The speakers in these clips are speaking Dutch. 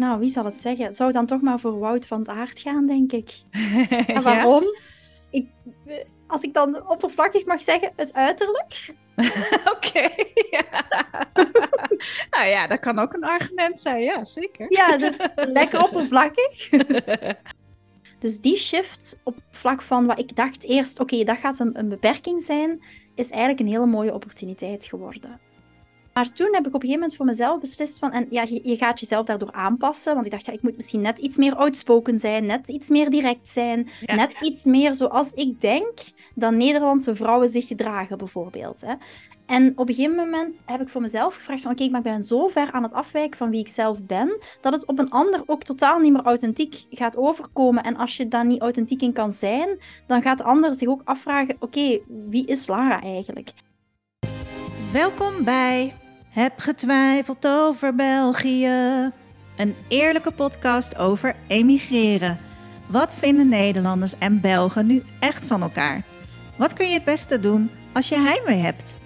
Nou, wie zal het zeggen? Zou dan toch maar voor Wout van het Aert gaan, denk ik. En waarom? Ik, als ik dan oppervlakkig mag zeggen, het uiterlijk. Oké. ja. nou ja, dat kan ook een argument zijn, ja, zeker. Ja, dus lekker oppervlakkig. dus die shift op vlak van wat ik dacht eerst, oké, dat gaat een, een beperking zijn, is eigenlijk een hele mooie opportuniteit geworden. Maar toen heb ik op een gegeven moment voor mezelf beslist van, en ja, je, je gaat jezelf daardoor aanpassen, want ik dacht, ja, ik moet misschien net iets meer outspoken zijn, net iets meer direct zijn, net iets meer zoals ik denk dat Nederlandse vrouwen zich gedragen, bijvoorbeeld. Hè. En op een gegeven moment heb ik voor mezelf gevraagd van, oké, maar ik ben zo ver aan het afwijken van wie ik zelf ben, dat het op een ander ook totaal niet meer authentiek gaat overkomen. En als je daar niet authentiek in kan zijn, dan gaat de ander zich ook afvragen, oké, wie is Lara eigenlijk? Welkom bij Heb getwijfeld over België. Een eerlijke podcast over emigreren. Wat vinden Nederlanders en Belgen nu echt van elkaar? Wat kun je het beste doen als je heimwee hebt?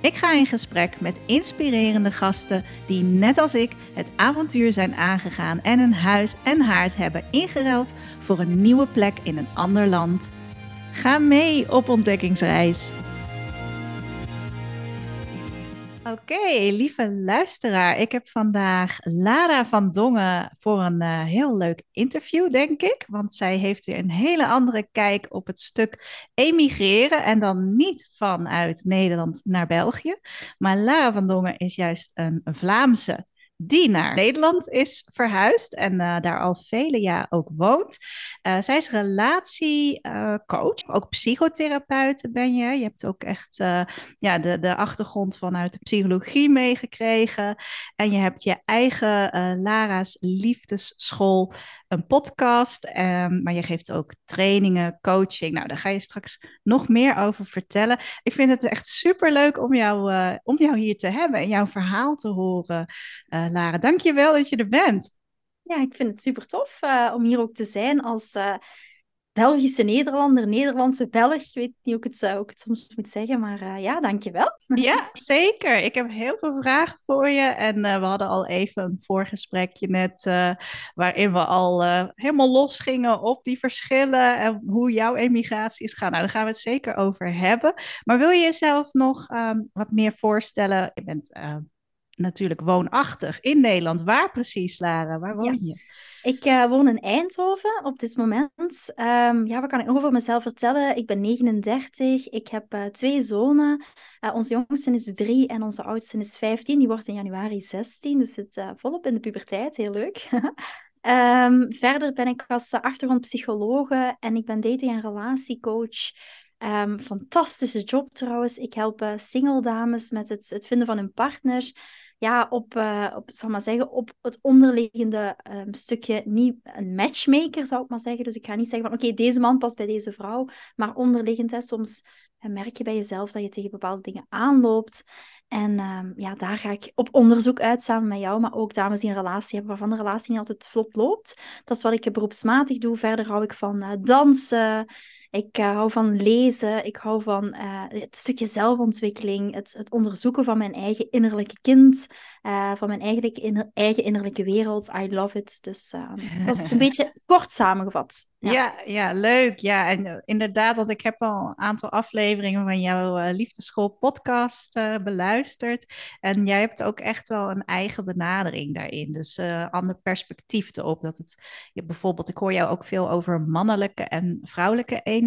Ik ga in gesprek met inspirerende gasten die net als ik het avontuur zijn aangegaan en een huis en haard hebben ingeruild voor een nieuwe plek in een ander land. Ga mee op ontdekkingsreis. Oké, lieve luisteraar. Ik heb vandaag Lara van Dongen voor een uh, heel leuk interview, denk ik. Want zij heeft weer een hele andere kijk op het stuk emigreren. En dan niet vanuit Nederland naar België. Maar Lara van Dongen is juist een Vlaamse die naar Nederland is verhuisd en uh, daar al vele jaar ook woont. Uh, zij is relatiecoach, ook psychotherapeut ben je. Je hebt ook echt ja, de, de achtergrond vanuit de psychologie meegekregen. En je hebt je eigen Lara's Liefdesschool een podcast, um, maar je geeft ook trainingen, coaching. Nou, daar ga je straks nog meer over vertellen. Ik vind het echt super leuk om jou, uh, om jou hier te hebben en jouw verhaal te horen, uh, Lara. Dank je wel dat je er bent. Ja, ik vind het super tof uh, om hier ook te zijn als Belgische Nederlander, Nederlandse Belg. Ik weet niet hoe ik het, ook soms moet zeggen, maar uh, ja, dankjewel. Ja, zeker. Ik heb heel veel vragen voor je. En uh, we hadden al even een voorgesprekje net, uh, waarin we al helemaal los gingen op die verschillen en hoe jouw emigratie is gaan. Nou, daar gaan we het zeker over hebben. Maar wil je jezelf nog um, wat meer voorstellen? Je bent natuurlijk woonachtig in Nederland. Waar precies, Lara? Waar woon je? Ik uh, woon in Eindhoven op dit moment. Um, ja, wat kan ik nog over mezelf vertellen? Ik ben 39. Ik heb uh, twee zonen. Uh, onze jongste is drie en onze oudste is 15. Die wordt in januari 16, dus zit volop in de puberteit. Heel leuk. um, verder ben ik als achtergrondpsychologe en ik ben dating- en relatiecoach. Um, fantastische job trouwens. Ik help single dames met het, het vinden van hun partner ja, op, uh, op, zal maar zeggen, op het onderliggende um, stukje, niet een matchmaker zou ik maar zeggen. Dus ik ga niet zeggen van oké, deze man past bij deze vrouw, maar onderliggend, hè, soms merk je bij jezelf dat je tegen bepaalde dingen aanloopt. En um, ja, daar ga ik op onderzoek uit samen met jou, maar ook dames die een relatie hebben waarvan de relatie niet altijd vlot loopt. Dat is wat ik beroepsmatig doe. Verder hou ik van uh, dansen, ik uh, hou van lezen, ik hou van uh, het stukje zelfontwikkeling, het, het, onderzoeken van mijn eigen innerlijke kind, uh, van mijn eigen, inner, eigen innerlijke wereld. I love it. Dus dat is het een beetje kort samengevat. Ja. ja. Ja, leuk. Ja, en inderdaad, want ik heb al een aantal afleveringen van jouw liefdeschool podcast beluisterd. En jij hebt ook echt wel een eigen benadering daarin. Dus ander perspectief erop. Dat het, je, bijvoorbeeld, ik hoor jou ook veel over mannelijke en vrouwelijke energie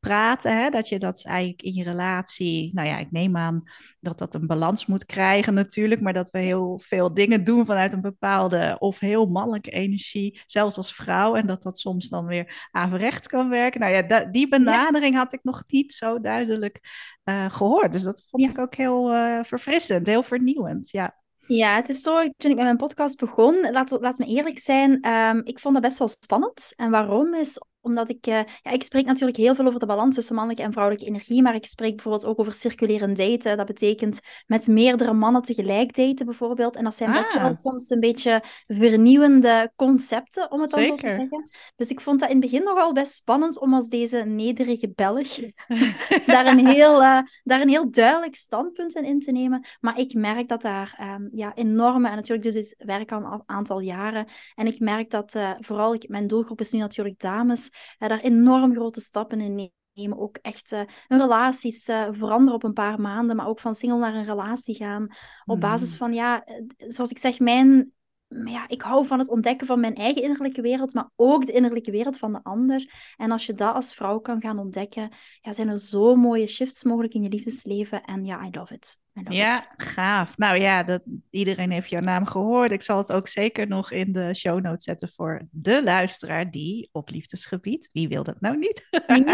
praten. Hè? Dat je dat eigenlijk in je relatie, nou ja, ik neem aan dat dat een balans moet krijgen natuurlijk, maar dat we heel veel dingen doen vanuit een bepaalde of heel mannelijke energie, zelfs als vrouw, en dat dat soms dan weer averechts kan werken. Nou ja, die benadering had ik nog niet zo duidelijk uh, gehoord. Dus dat vond ik ook heel uh, verfrissend, heel vernieuwend. Ja. Ja, het is zo, toen ik met mijn podcast begon, laat, laat me eerlijk zijn, um, ik vond dat best wel spannend. En waarom is omdat ik, uh, ja, ik spreek natuurlijk heel veel over de balans tussen mannelijke en vrouwelijke energie, maar ik spreek bijvoorbeeld ook over circulerend daten. Dat betekent met meerdere mannen tegelijk daten bijvoorbeeld. En dat zijn best wel ah. soms een beetje vernieuwende concepten, om het dan Zeker. zo te zeggen. Dus ik vond dat in het begin nogal best spannend om als deze nederige Belg daar, een heel, uh, daar een heel duidelijk standpunt in, in te nemen. Maar ik merk dat daar um, ja, enorme, en natuurlijk doe dit werk al een aantal jaren, en ik merk dat uh, vooral, ik, mijn doelgroep is nu natuurlijk dames, uh, daar enorm grote stappen in nemen. Ook echt uh, hun relaties uh, veranderen op een paar maanden, maar ook van single naar een relatie gaan. Op basis hmm. van, ja, zoals ik zeg, mijn ja, ik hou van het ontdekken van mijn eigen innerlijke wereld, maar ook de innerlijke wereld van de ander. En als je dat als vrouw kan gaan ontdekken, ja, zijn er zo mooie shifts mogelijk in je liefdesleven. En ja, I love it ja, gaaf. Nou ja, dat, iedereen heeft jouw naam gehoord. Ik zal het ook zeker nog in de show notes zetten voor de luisteraar die op liefdesgebied, wie wil dat nou niet,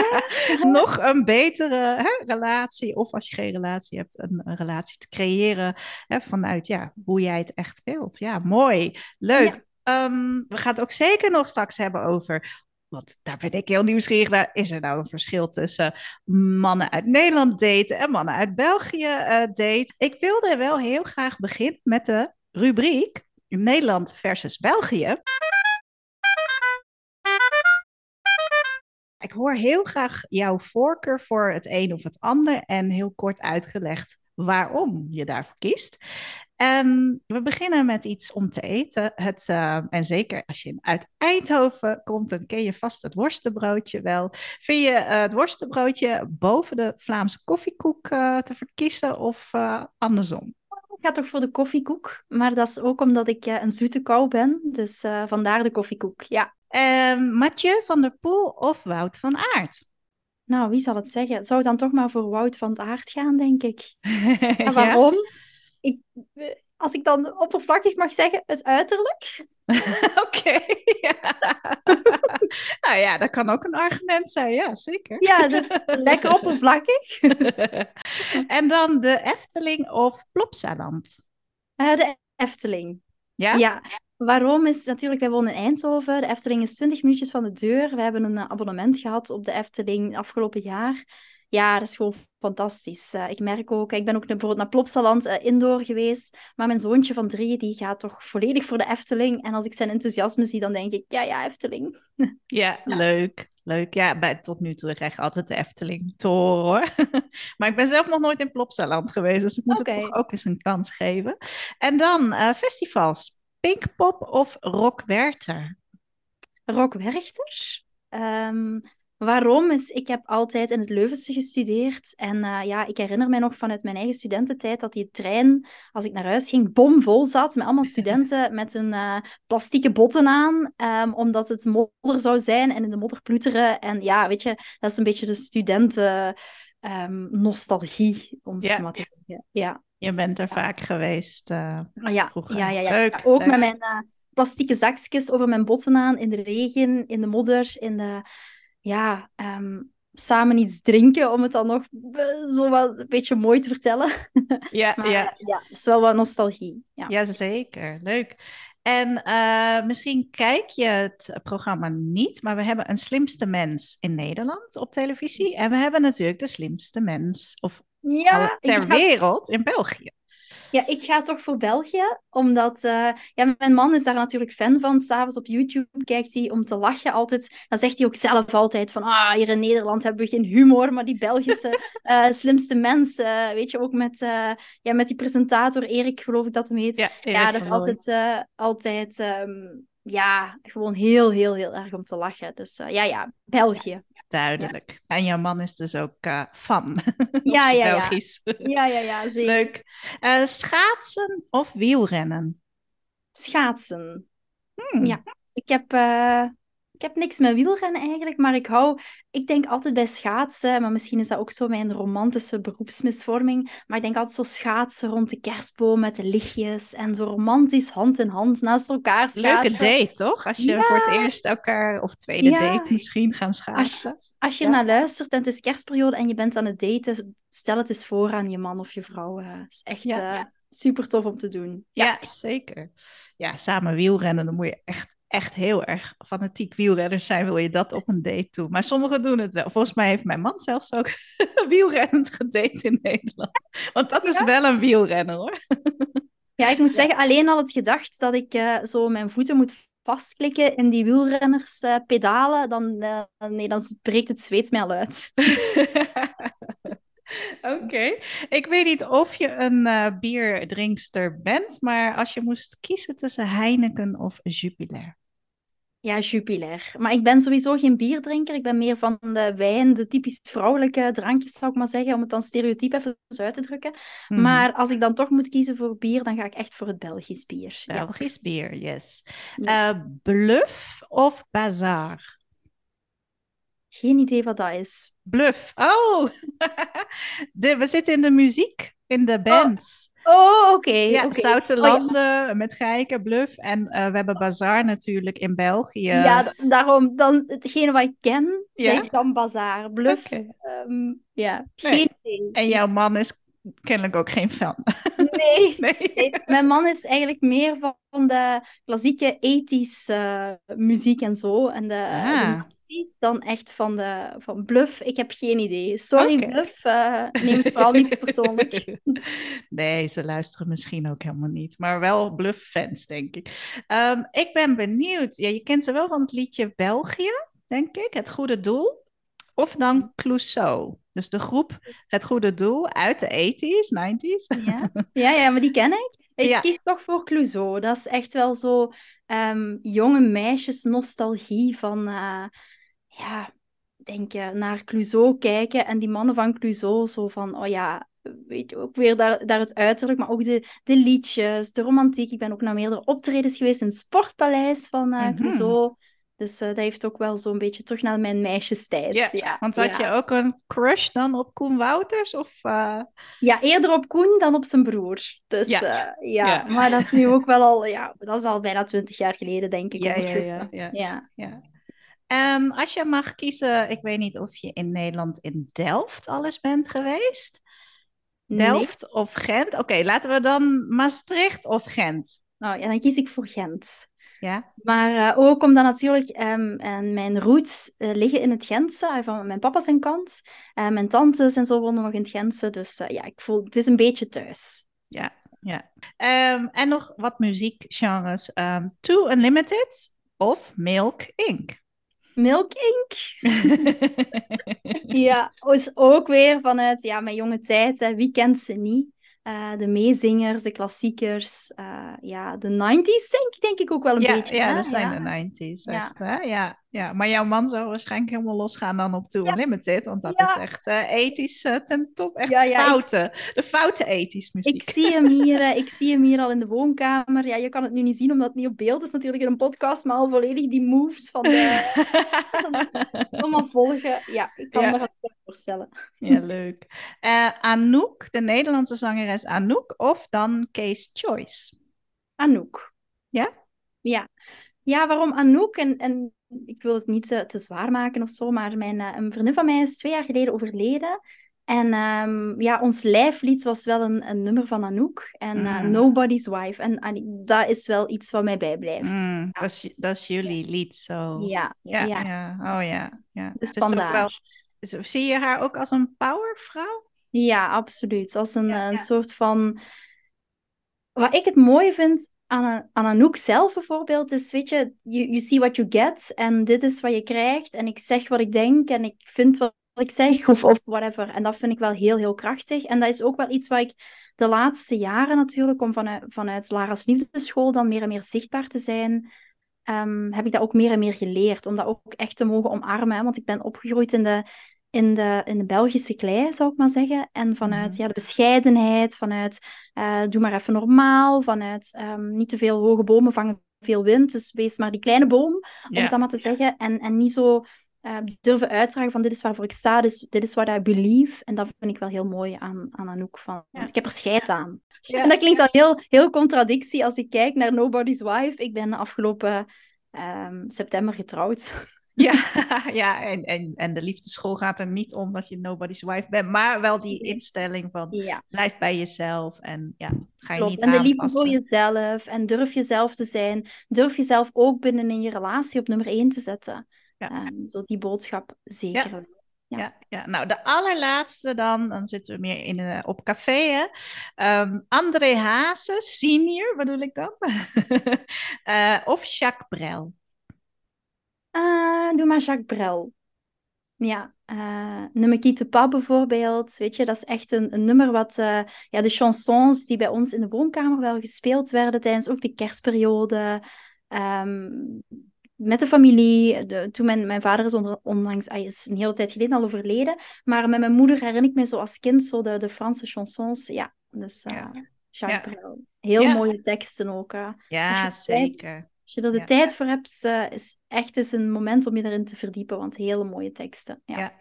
nog een betere hè, relatie, of als je geen relatie hebt, een, een relatie te creëren hè, vanuit ja, hoe jij het echt wilt. Ja, mooi, leuk. Ehm, we gaan het ook zeker nog straks hebben over want daar ben ik heel nieuwsgierig naar. Is er nou een verschil tussen mannen uit Nederland daten en mannen uit België uh, daten? Ik wilde wel heel graag beginnen met de rubriek Nederland versus België. Ik hoor heel graag jouw voorkeur voor het een of het ander en heel kort uitgelegd waarom je daarvoor kiest. En we beginnen met iets om te eten. Het, uh, en zeker als je uit Eindhoven komt, dan ken je vast het worstenbroodje wel. Vind je uh, het worstenbroodje boven de Vlaamse koffiekoek uh, te verkiezen of andersom? Ik ga toch voor de koffiekoek, maar dat is ook omdat ik een zoete kou ben. Dus vandaar de koffiekoek, ja. Ehm, Matje van der Poel of Wout van Aert? Nou, wie zal het zeggen? Zou dan toch maar voor Wout van Aert gaan, denk ik. En waarom? ik, als ik dan oppervlakkig mag zeggen, het uiterlijk. Oké. nou ja, dat kan ook een argument zijn, ja, zeker. Ja, dus lekker oppervlakkig. en dan de Efteling of Plopsaland? Uh, de Efteling. Ja? Ja. Waarom is natuurlijk, wij wonen in Eindhoven. De Efteling is 20 minuutjes van de deur. We hebben een abonnement gehad op de Efteling afgelopen jaar. Ja, dat is gewoon fantastisch. Uh, ik merk ook, ik ben ook bijvoorbeeld naar Plopsaland uh, indoor geweest, maar mijn zoontje van drie, die gaat toch volledig voor de Efteling. En als ik zijn enthousiasme zie, dan denk ik, ja, ja, Efteling. Ja, leuk. Leuk. Ja, bij, tot nu toe krijg ik altijd de Efteling toren hoor. maar ik ben zelf nog nooit in Plopsaland geweest, dus ik moet okay. het toch ook eens een kans geven. En dan uh, festivals. Pinkpop of Rock Werther? Rock Werther? Um, Waarom is, ik heb altijd in het Leuvense gestudeerd. En uh, ja, ik herinner mij nog vanuit mijn eigen studententijd dat die trein, als ik naar huis ging, bomvol zat met allemaal studenten met hun uh, plastieke botten aan. Um, omdat het modder zou zijn en in de modder ploeteren. En ja, weet je, dat is een beetje de studenten... Um, nostalgie, om het ja. maar te zeggen. Ja. Je bent er vaak geweest uh, ja. Ja, ja, ja. Leuk, ook leuk. met mijn uh, plastieke zakjes over mijn botten aan, in de regen, in de modder, in de ja, ehm, samen iets drinken, om het dan nog zo wat een beetje mooi te vertellen. Ja, maar, ja. ja, het is wel wat nostalgie. Ja. Jazeker, leuk. En uh, misschien kijk je het programma niet, maar we hebben een slimste mens in Nederland op televisie. En we hebben natuurlijk de slimste mens of ja, ter wereld in België. Ja, ik ga toch voor België, omdat uh, ja, mijn man is daar natuurlijk fan van. S'avonds op YouTube kijkt hij om te lachen altijd. Dan zegt hij ook zelf altijd van, ah, hier in Nederland hebben we geen humor, maar die Belgische uh, slimste mensen, weet je, ook met, ja, met die presentator Erik, geloof ik dat hem heet. Ja, ja dat is altijd, altijd um, ja, gewoon heel, heel, heel erg om te lachen. Dus ja, ja, België. Duidelijk. En jouw man is dus ook uh, fan. Ja, ja, Belgisch. ja. Ja, ja, ja, zeker. Leuk. Uh, schaatsen of wielrennen? Schaatsen. Hmm. Ja, ik heb uh, ik heb niks met wielrennen eigenlijk, maar ik hou, ik denk altijd bij schaatsen, maar misschien is dat ook zo mijn romantische beroepsmisvorming, maar ik denk altijd zo schaatsen rond de kerstboom met de lichtjes en zo romantisch hand in hand naast elkaar schaatsen. Leuke date, toch? Als je voor het eerst elkaar, of tweede date misschien, gaan schaatsen. Als, als je naar luistert en het is kerstperiode en je bent aan het daten, stel het eens voor aan je man of je vrouw. Het is echt... Uh, super tof om te doen. Ja. ja, zeker. Ja, samen wielrennen, dan moet je echt echt heel erg fanatiek wielrenners zijn, wil je dat op een date toe. Maar sommigen doen het wel. Volgens mij heeft mijn man zelfs ook wielrennend gedate in Nederland. Want dat is wel een wielrenner hoor. Ja, ik moet zeggen, alleen al het gedacht dat ik uh, zo mijn voeten moet vastklikken in die wielrenners uh, pedalen, dan, uh, nee, dan breekt het zweet mij al uit. Oké. Ik weet niet of je een uh, bierdrinkster bent, maar als je moest kiezen tussen Heineken of Jupiler. Ja, Jupiler. Maar ik ben sowieso geen bierdrinker. Ik ben meer van de wijn, de typisch vrouwelijke drankjes, zou ik maar zeggen, om het dan stereotyp even uit te drukken. Mm. Maar als ik dan toch moet kiezen voor bier, dan ga ik echt voor het Belgisch bier. Belgisch ja. bier, yes. Ja. Uh, bluff of bazaar? Geen idee wat dat is. Bluff. Oh, de, we zitten in de muziek, in de bands. Oh, oh oké. Okay, ja, okay. Zoutelanden oh, ja. met Geiken, Bluff. En uh, we hebben Bazaar natuurlijk in België. Ja, daarom. Dan, hetgene wat ik ken, ja? ik dan Bazaar. Bluff, okay. um, ja, nee. geen idee. En jouw man is kennelijk ook geen fan. Nee. nee. nee. Mijn man is eigenlijk meer van de klassieke ethische uh, muziek en zo. En de, ah. de dan echt van, de, van Bluff. Ik heb geen idee. Sorry, okay. Bluff. Uh, neem het vooral niet persoonlijk. nee, ze luisteren misschien ook helemaal niet. Maar wel Bluff-fans, denk ik. Um, ik ben benieuwd. Ja, je kent ze wel van het liedje België, denk ik. Het Goede Doel. Of dan Clouseau. Dus de groep Het Goede Doel uit de 80s, 90s. Ja, ja, ja maar die ken ik. Ik ja. kies toch voor Clouseau. Dat is echt wel zo um, jonge meisjes nostalgie van... Uh, ja, denk je, naar Clouseau kijken en die mannen van Clouseau zo van, oh ja, weet je, ook weer daar, daar het uiterlijk, maar ook de, de liedjes, de romantiek. Ik ben ook naar meerdere optredens geweest in het Sportpaleis van uh, mm-hmm. Clouseau. Dus uh, dat heeft ook wel zo'n beetje terug naar mijn meisjestijd. Ja, ja want had ja. je ook een crush dan op Koen Wouters? Of, uh... Ja, eerder op Koen dan op zijn broer. Dus ja. Uh, ja. ja. maar dat is nu ook wel al, ja, dat is al bijna twintig jaar geleden, denk ik. Ja, ja, ja, ja. Um, als je mag kiezen, ik weet niet of je in Nederland in Delft alles bent geweest. Delft nee. of Gent? Oké, okay, laten we dan Maastricht of Gent. Nou ja, dan kies ik voor Gent. Ja. Maar uh, ook omdat natuurlijk um, en mijn roots uh, liggen in het Gentse, van mijn papa zijn kant. Uh, mijn tantes en zo wonen nog in het Gentse. Dus ja, ik voel, het is een beetje thuis. Ja, ja. Um, en nog wat muziekgenres. Um, Too Unlimited of Milk Inc. Milk Inc. ja, is ook weer vanuit ja, mijn jonge tijd. Hè. Wie kent ze niet? Uh, de meezingers, de klassiekers. Uh, ja, de 90s denk, denk ik ook wel een ja, beetje. Ja, hè? dat zijn ja. de 90s. Echt, ja. Hè? Ja, ja. Maar jouw man zou waarschijnlijk helemaal losgaan dan op Too Unlimited. Want dat is echt uh, ethisch ten top. Echt fouten. Ik... De foute ethisch muziek. Ik zie, hem hier, ik zie hem hier al in de woonkamer. Ja, je kan het nu niet zien omdat het niet op beeld is natuurlijk in een podcast. Maar al volledig die moves van de... Allemaal volgen. Ja, ik kan me dat voorstellen. Ja, leuk. Anouk, de Nederlandse zangeres Anouk. Of dan Case Choice? Anouk. Ja? Ja. Ja, waarom Anouk? En, en ik wil het niet te, te zwaar maken of zo, maar mijn, uh, een vriendin van mij is twee jaar geleden overleden. En um, ja, ons lijflied was wel een, een nummer van Anouk. En uh, mm. Nobody's Wife. En uh, dat is wel iets wat mij bijblijft. Mm, ja. dat, is, dat is jullie lied zo. Ja, ja. ja. ja. Oh ja. ja. Dus vandaar. Wel, is, zie je haar ook als een powervrouw? Ja, absoluut. Als een, een soort van... Wat ik het mooie vind aan, aan Anouk zelf bijvoorbeeld is, weet je, you, you see what you get en dit is wat je krijgt en ik zeg wat ik denk en ik vind wat ik zeg of, of whatever. En dat vind ik wel heel, heel krachtig. En dat is ook wel iets wat ik de laatste jaren natuurlijk, om vanuit, vanuit Lara's Liefdeschool dan meer en meer zichtbaar te zijn, um, heb ik dat ook meer en meer geleerd. Om dat ook echt te mogen omarmen. Hè? Want ik ben opgegroeid in de, in de, in de Belgische klei, zou ik maar zeggen. En vanuit mm-hmm. ja, de bescheidenheid, vanuit uh, doe maar even normaal, vanuit um, niet te veel hoge bomen vangen veel wind, dus wees maar die kleine boom, om yeah. het allemaal te zeggen. En, en niet zo uh, durven uitdragen van dit is waarvoor ik sta, dit is, dit is what I believe. En dat vind ik wel heel mooi aan, aan Anouk. Van, ja. Ik heb er scheid aan. Ja. En dat klinkt dan heel, heel contradictie als ik kijk naar Nobody's Wife. Ik ben afgelopen um, september getrouwd. Ja, ja en, en, en de liefdeschool gaat er niet om dat je nobody's wife bent, maar wel die instelling van Ja. blijf bij jezelf en ja, ga je Klopt. niet En de liefde voor jezelf. En durf jezelf te zijn. Durf jezelf ook binnen in je relatie op nummer één te zetten. Ja. Ehm, zo die boodschap zeker. Ja. Ja. Ja, ja, nou de allerlaatste dan, dan zitten we meer in, eh, op café hè. Ehm, André Hazes, senior bedoel ik dan. Eh, of Jacques Brel. Ah, doe maar Jacques Brel. Ja, eh nummer pas bijvoorbeeld. Weet je, dat is echt een, een nummer wat... eh, ja, de chansons die bij ons in de woonkamer wel gespeeld werden tijdens ook de kerstperiode. ehm, met de familie. De, toen mijn, mijn vader is onder, onlangs... Hij is een hele tijd geleden al overleden. Maar met mijn moeder herinner ik me zo als kind zo de, de Franse chansons. Ja, dus eh, Ja. Jacques Ja. Brel. Heel Ja. mooie teksten ook. Ja, zeker. Als je er de Ja. tijd voor hebt, eh, is echt eens een moment om je erin te verdiepen, want hele mooie teksten. Ja. Ja.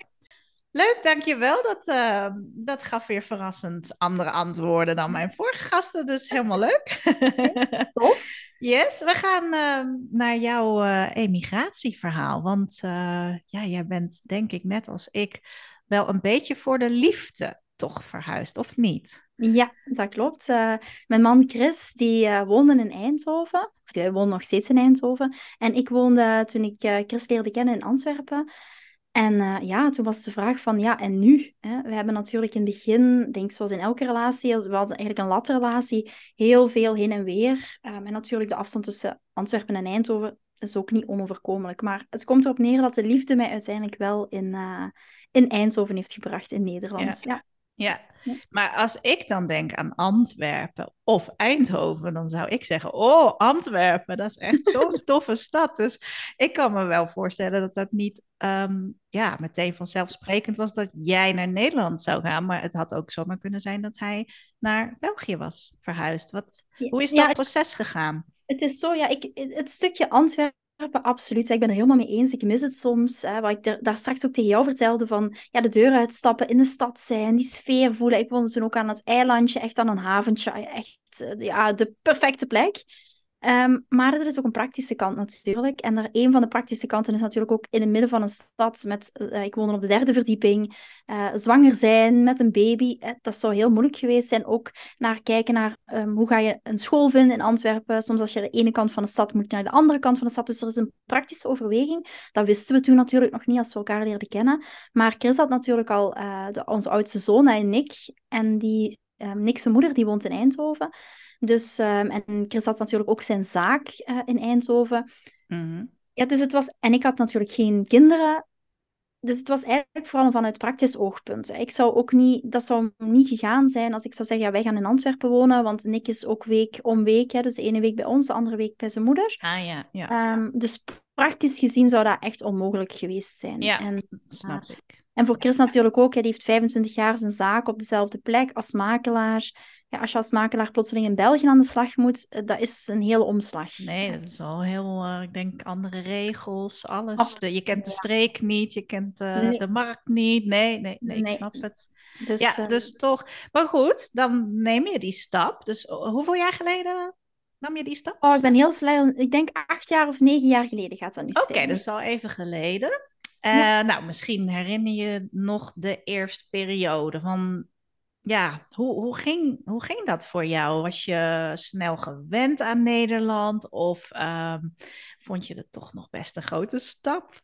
Leuk, dankjewel. Dat, eh, dat gaf weer verrassend andere antwoorden dan mijn vorige gasten, dus helemaal leuk. Tof. Yes, we gaan eh, naar jouw emigratieverhaal. Want ja, jij bent denk ik net als ik wel een beetje voor de liefde toch verhuisd, of niet? Ja, dat klopt. Eh, mijn man Chris, die eh, woonde in Eindhoven. Of die woont nog steeds in Eindhoven. En ik woonde, toen ik eh, Chris leerde kennen, in Antwerpen. En ja, toen was de vraag van, ja, en nu? Hè? We hebben natuurlijk in het begin, denk ik zoals in elke relatie, als- we hadden eigenlijk een latrelatie, heel veel heen en weer. Ehm, en natuurlijk de afstand tussen Antwerpen en Eindhoven is ook niet onoverkomelijk. Maar het komt erop neer dat de liefde mij uiteindelijk wel in, in Eindhoven heeft gebracht, in Nederland. Ja. Ja, Ja. maar als ik dan denk aan Antwerpen of Eindhoven, dan zou ik zeggen: Oh, Antwerpen, dat is echt zo'n toffe stad. Dus ik kan me wel voorstellen dat dat niet ehm, ja, meteen vanzelfsprekend was dat jij naar Nederland zou gaan. Maar het had ook zomaar kunnen zijn dat hij naar België was verhuisd. Wat, hoe is Ja, dat proces gegaan? Het is zo, ja, ik, het stukje Antwerpen, absoluut. Ik ben er helemaal mee eens. Ik mis het soms. Hè, wat ik daar straks ook tegen jou vertelde, van ja, de deur uitstappen, in de stad zijn, die sfeer voelen. Ik woonde toen ook aan het eilandje, echt aan een haventje. Echt eh, ja, de perfecte plek. Ehm, maar er is ook een praktische kant natuurlijk. En er, een van de praktische kanten is natuurlijk ook in het midden van een stad. Met, eh, ik woonde op de derde verdieping. eh, zwanger zijn met een baby. eh, dat zou heel moeilijk geweest zijn. Ook naar kijken naar ehm, hoe ga je een school vinden in Antwerpen. Soms als je de ene kant van de stad moet naar de andere kant van de stad. Dus er is een praktische overweging. Dat wisten we toen natuurlijk nog niet als we elkaar leerden kennen. Maar Chris had natuurlijk al onze oudste zoon, hè, Nick. En die, ehm Nick's moeder, die woont in Eindhoven. Dus, ehm, en Chris had natuurlijk ook zijn zaak eh, in Eindhoven. Mhm. Ja, dus het was... En ik had natuurlijk geen kinderen. Dus het was eigenlijk vooral vanuit praktisch oogpunt. Ik zou ook niet... Dat zou niet gegaan zijn als ik zou zeggen, ja, wij gaan in Antwerpen wonen, want Nick is ook week om week. Hè, dus de ene week bij ons, de andere week bij zijn moeder. Ah ja, ja, Ehm, dus praktisch gezien zou dat echt onmogelijk geweest zijn. Ja. En, snap ik. en voor Chris natuurlijk ook. Hij die heeft 25 jaar zijn zaak op dezelfde plek als makelaar. Ja, als je als makelaar plotseling in België aan de slag moet, eh, dat is een hele omslag. Nee, dat is al heel, eh, ik denk, andere regels, alles. De- je kent de streek niet, je kent eh, Nee. de markt niet. Nee, nee, nee, ik Nee. snap het. Dus, Ja, dus toch. Maar goed, dan neem je die stap. Dus hoeveel jaar geleden nam je die stap? Oh, ik ben heel snel. Ik denk acht jaar of negen jaar geleden gaat dat nu Oké, zijn. dat is al even geleden. Ja. Nou, misschien herinner je nog de eerste periode van... Ja, hoe, hoe, ging, hoe ging dat voor jou? Was je snel gewend aan Nederland? Of ehm, vond je het toch nog best een grote stap?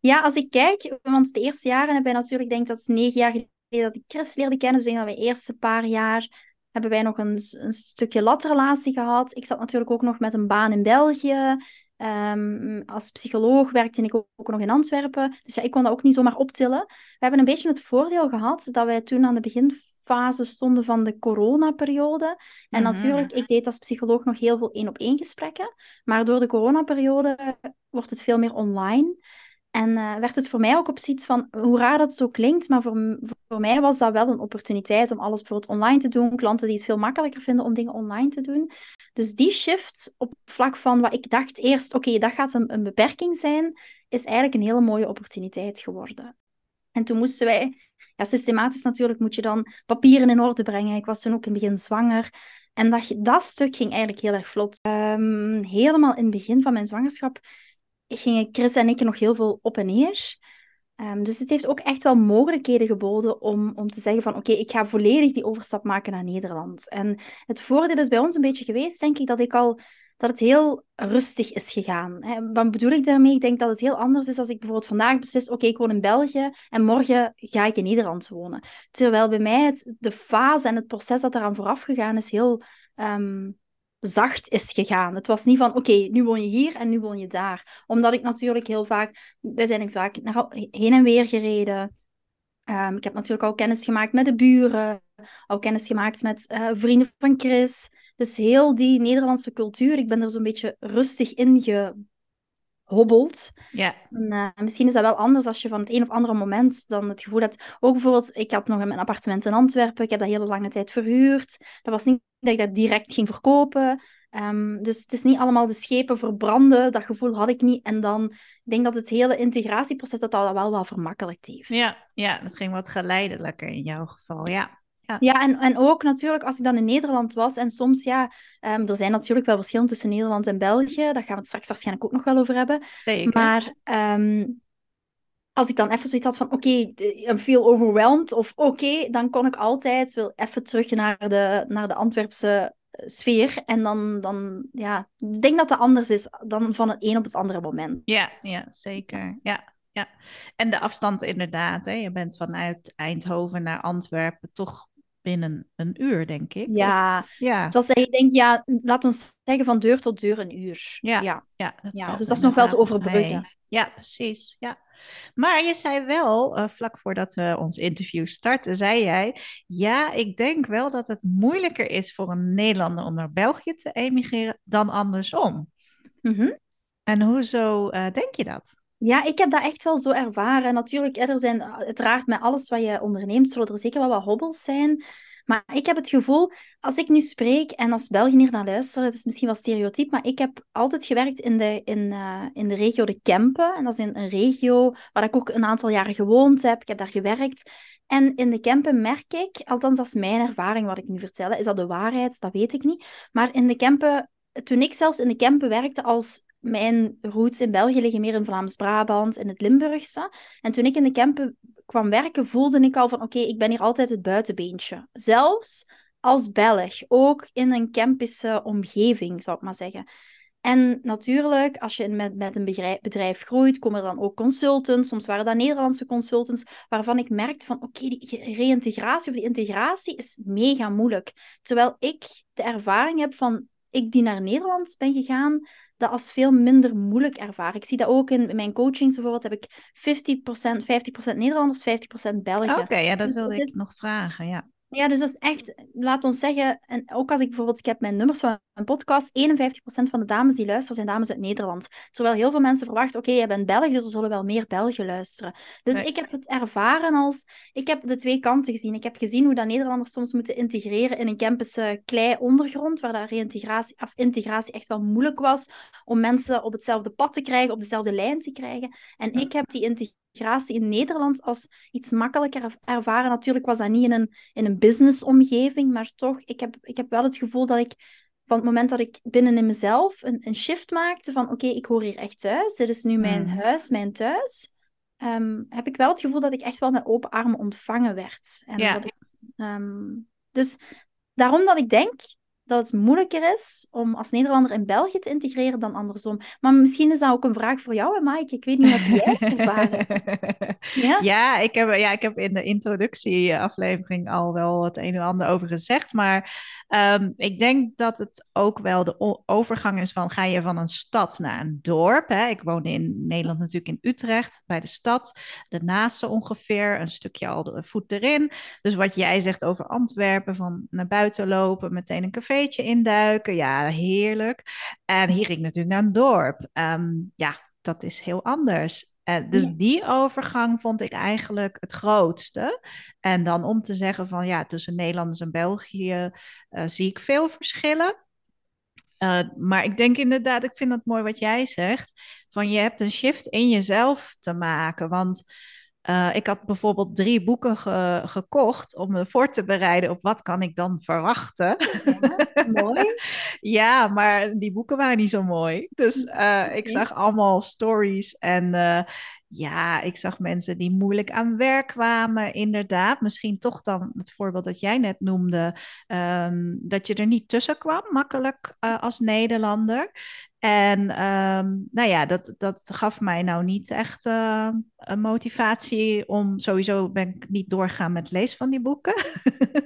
Ja, als ik kijk, want de eerste jaren hebben wij natuurlijk, denk dat is negen jaar geleden dat ik Chris leerde kennen. Dus ik dat wij de eerste paar jaar hebben wij nog een, een stukje latrelatie gehad. Ik zat natuurlijk ook nog met een baan in België. Ehm, als psycholoog werkte ik ook, ook nog in Antwerpen. Dus ja, ik kon dat ook niet zomaar optillen. We hebben een beetje het voordeel gehad dat wij toen aan de beginfase stonden van de coronaperiode. En Mhm. natuurlijk, ik deed als psycholoog nog heel veel één-op-één gesprekken. Maar door de coronaperiode wordt het veel meer online. En eh, werd het voor mij ook op zoiets van, hoe raar dat zo klinkt, maar voor, voor mij was dat wel een opportuniteit om alles bijvoorbeeld online te doen. Klanten die het veel makkelijker vinden om dingen online te doen. Dus die shift op vlak van wat ik dacht eerst, oké, dat gaat een, een beperking zijn, is eigenlijk een hele mooie opportuniteit geworden. En toen moesten wij, ja, systematisch natuurlijk moet je dan papieren in orde brengen. Ik was toen ook in het begin zwanger. En dat, dat stuk ging eigenlijk heel erg vlot. Ehm, helemaal in het begin van mijn zwangerschap gingen Chris en ik nog heel veel op en neer. Ehm, dus het heeft ook echt wel mogelijkheden geboden om, om te zeggen van oké, ik ga volledig die overstap maken naar Nederland. En het voordeel is bij ons een beetje geweest, denk ik, dat ik al dat het heel rustig is gegaan. Wat bedoel ik daarmee? Ik denk dat het heel anders is als ik bijvoorbeeld vandaag beslis, oké, ik woon in België en morgen ga ik in Nederland wonen. Terwijl bij mij het, de fase en het proces dat eraan vooraf gegaan is heel ehm, zacht is gegaan. Het was niet van, oké, nu woon je hier en nu woon je daar. Omdat ik natuurlijk heel vaak, wij zijn vaak naar, heen en weer gereden. Um, ik heb natuurlijk al kennis gemaakt met de buren, al kennis gemaakt met uh, vrienden van Chris. Dus heel die Nederlandse cultuur, ik ben er zo'n beetje rustig in gehobbeld. Ja. En, uh, misschien is dat wel anders als je van het een of andere moment dan het gevoel hebt. Ook bijvoorbeeld, ik had nog een appartement in Antwerpen, ik heb dat hele lange tijd verhuurd. Dat was niet dat ik dat direct ging verkopen. Um, dus het is niet allemaal de schepen verbranden, dat gevoel had ik niet. En dan ik denk dat het hele integratieproces dat, dat wel wel vermakkelijkt heeft. Ja, ja, dat ging wat geleidelijker in jouw geval, ja. Ja, ja en, en ook natuurlijk als ik dan in Nederland was. En soms, ja, um, er zijn natuurlijk wel verschillen tussen Nederland en België. Daar gaan we het straks waarschijnlijk ook nog wel over hebben. Zeker. Maar um, als ik dan even zoiets had van, oké, okay, I'm feel overwhelmed. Of oké, okay, dan kon ik altijd wil even terug naar de, naar de Antwerpse eh, sfeer. En dan, dan, ja, ik denk dat het anders is dan van het een op het andere moment. Ja, ja zeker. Ja, ja. En de afstand inderdaad. Hè? Je bent vanuit Eindhoven naar Antwerpen toch binnen een uur, denk ik. Ja, of, ja. Het was, ik denk, ja, laat ons zeggen van deur tot deur een uur. Ja, ja. ja, dat ja dus dat is nog wel te overbruggen. Ja, precies. Ja. Maar je zei wel, uh, vlak voordat we ons interview starten, zei jij, ja, ik denk wel dat het moeilijker is voor een Nederlander om naar België te emigreren dan andersom. Mm -hmm. En hoezo uh, denk je dat? Ja, ik heb dat echt wel zo ervaren. Natuurlijk, er zijn uiteraard met alles wat je onderneemt, zullen er zeker wel wat hobbels zijn. Maar ik heb het gevoel, als ik nu spreek en als België hier naar luisteren, het is misschien wel stereotyp, maar ik heb altijd gewerkt in de, in, uh, in de regio de Kempen. En dat is een, een regio waar ik ook een aantal jaren gewoond heb. Ik heb daar gewerkt. En in de Kempen merk ik, althans dat is mijn ervaring wat ik nu vertel, is dat de waarheid? Dat weet ik niet. Maar in de Kempen, toen ik zelfs in de Kempen werkte als mijn roots in België liggen meer in Vlaams-Brabant, in het Limburgse. En toen ik in de Kempen kwam werken, voelde ik al van oké, ik ben hier altijd het buitenbeentje. Zelfs als Belg, ook in een Kempische omgeving, zou ik maar zeggen. En natuurlijk, als je met, met een bedrijf, groeit, komen er dan ook consultants. Soms waren dat Nederlandse consultants, waarvan ik merkte van oké, die reïntegratie of die integratie is mega moeilijk. Terwijl ik de ervaring heb van ik die naar Nederland ben gegaan, dat als veel minder moeilijk ervaren. Ik zie dat ook in mijn coachings bijvoorbeeld, heb ik 50%, 50% Nederlanders, 50% Belgen. Oké, okay, ja, dat dus wilde ik is... nog vragen, ja. Ja, dus dat is echt, laat ons zeggen, en ook als ik bijvoorbeeld, ik heb mijn nummers van een podcast, 51% van de dames die luisteren zijn dames uit Nederland. Terwijl heel veel mensen verwachten, oké, okay, jij bent Belg, dus er zullen wel meer Belgen luisteren. Dus nee. ik heb het ervaren als, ik heb de twee kanten gezien. Ik heb gezien hoe dat Nederlanders soms moeten integreren in een campus klei ondergrond, waar dat reïntegratie, of integratie echt wel moeilijk was om mensen op hetzelfde pad te krijgen, op dezelfde lijn te krijgen. En ik heb die integratie in Nederland als iets makkelijker ervaren. Natuurlijk was dat niet in een, in een businessomgeving, maar toch, ik heb, ik heb wel het gevoel dat ik van het moment dat ik binnen in mezelf een, een shift maakte van oké, okay, ik hoor hier echt thuis, dit is nu mijn Hmm. huis, mijn thuis, um, heb ik wel het gevoel dat ik echt wel met open armen ontvangen werd. En Ja. dat ik, um, dus daarom dat ik denk dat het moeilijker is om als Nederlander in België te integreren dan andersom. Maar misschien is dat ook een vraag voor jou, hè, Mike. Ik weet niet wat jij ervaren. Ja? Ja, ik heb, ja, ik heb in de introductieaflevering al wel het een en ander over gezegd. Maar um, ik denk dat het ook wel de overgang is van ga je van een stad naar een dorp. Hè? Ik woonde in Nederland natuurlijk in Utrecht, bij de stad. De naaste ongeveer, een stukje al de voet erin. Dus wat jij zegt over Antwerpen, van naar buiten lopen, meteen een cafeetje induiken. Ja, heerlijk. En hier ging ik natuurlijk naar een dorp. Um, ja, dat is heel anders. Uh, dus ja. die overgang vond ik eigenlijk het grootste. En dan om te zeggen van ja, tussen Nederlanders en België uh, zie ik veel verschillen. Uh, maar ik denk inderdaad, ik vind het mooi wat jij zegt. Van je hebt een shift in jezelf te maken. Want Uh, ik had bijvoorbeeld drie boeken ge gekocht om me voor te bereiden op wat kan ik dan verwachten. Ja, mooi. ja, maar die boeken waren niet zo mooi. Dus uh, okay. ik zag allemaal stories en uh, ja, ik zag mensen die moeilijk aan werk kwamen, inderdaad. Misschien toch dan het voorbeeld dat jij net noemde, um, dat je er niet tussen kwam, makkelijk uh, als Nederlander. En um, nou ja, dat, dat gaf mij nou niet echt uh, een motivatie om sowieso ben ik niet doorgaan met lezen van die boeken.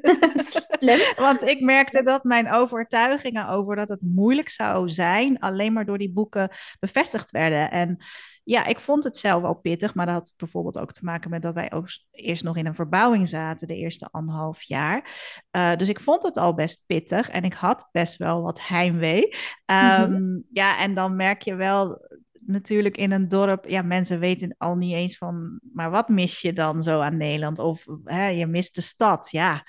Want ik merkte dat mijn overtuigingen over dat het moeilijk zou zijn, alleen maar door die boeken bevestigd werden. En ja, ik vond het zelf wel pittig, maar dat had bijvoorbeeld ook te maken met dat wij ook eerst nog in een verbouwing zaten, de eerste anderhalf jaar. Uh, dus ik vond het al best pittig en ik had best wel wat heimwee. Um, mm-hmm. Ja, en dan merk je wel natuurlijk in een dorp, ja, mensen weten al niet eens van, maar wat mis je dan zo aan Nederland? Of hè, je mist de stad. Ja,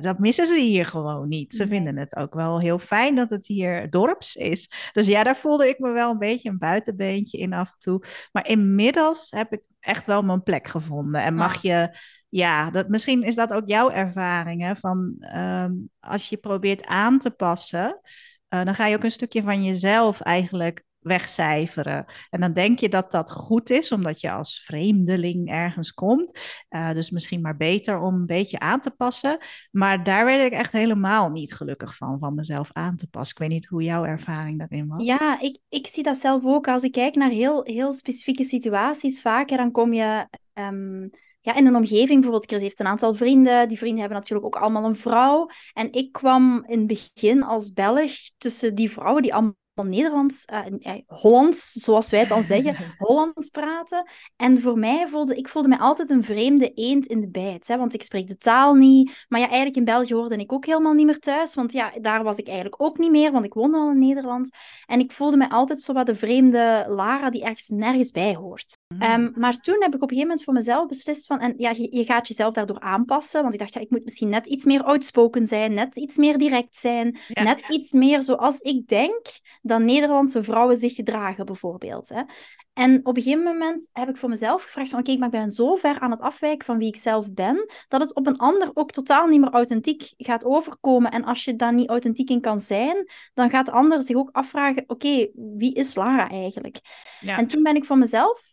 dat missen ze hier gewoon niet. Ze vinden het ook wel heel fijn dat het hier dorps is. Dus ja, daar voelde ik me wel een beetje een buitenbeentje in af en toe. Maar inmiddels heb ik echt wel mijn plek gevonden. En mag je ja, dat, misschien is dat ook jouw ervaring. Hè, van um, als je probeert aan te passen, uh, dan ga je ook een stukje van jezelf eigenlijk wegcijferen. En dan denk je dat dat goed is, omdat je als vreemdeling ergens komt. Uh, dus misschien maar beter om een beetje aan te passen. Maar daar werd ik echt helemaal niet gelukkig van, van mezelf aan te passen. Ik weet niet hoe jouw ervaring daarin was. Ja, ik, ik zie dat zelf ook. Als ik kijk naar heel, heel specifieke situaties, vaker dan kom je... Um ja, in een omgeving, bijvoorbeeld, Chris heeft een aantal vrienden. Die vrienden hebben natuurlijk ook allemaal een vrouw. En ik kwam in het begin als Belg tussen die vrouwen die allemaal Nederlands, uh, Hollands, zoals wij het dan zeggen, Hollands praten. En voor mij voelde ik voelde mij altijd een vreemde eend in de bijt. Hè, want ik spreek de taal niet. Maar ja, eigenlijk in België hoorde ik ook helemaal niet meer thuis. Want ja, daar was ik eigenlijk ook niet meer, want ik woonde al in Nederland. En ik voelde mij altijd zo wat de vreemde Lara die ergens nergens bij hoort. Um, maar toen heb ik op een gegeven moment voor mezelf beslist van, en ja, je, je, gaat jezelf daardoor aanpassen, want ik dacht, ja, ik moet misschien net iets meer outspoken zijn, net iets meer direct zijn, ja, net ja. iets meer zoals ik denk dat Nederlandse vrouwen zich gedragen, bijvoorbeeld. Hè. En op een gegeven moment heb ik voor mezelf gevraagd van, oké, okay, maar ik ben zo ver aan het afwijken van wie ik zelf ben, dat het op een ander ook totaal niet meer authentiek gaat overkomen. En als je daar niet authentiek in kan zijn, dan gaat de ander zich ook afvragen, oké, okay, wie is Lara eigenlijk? En toen ben ik voor mezelf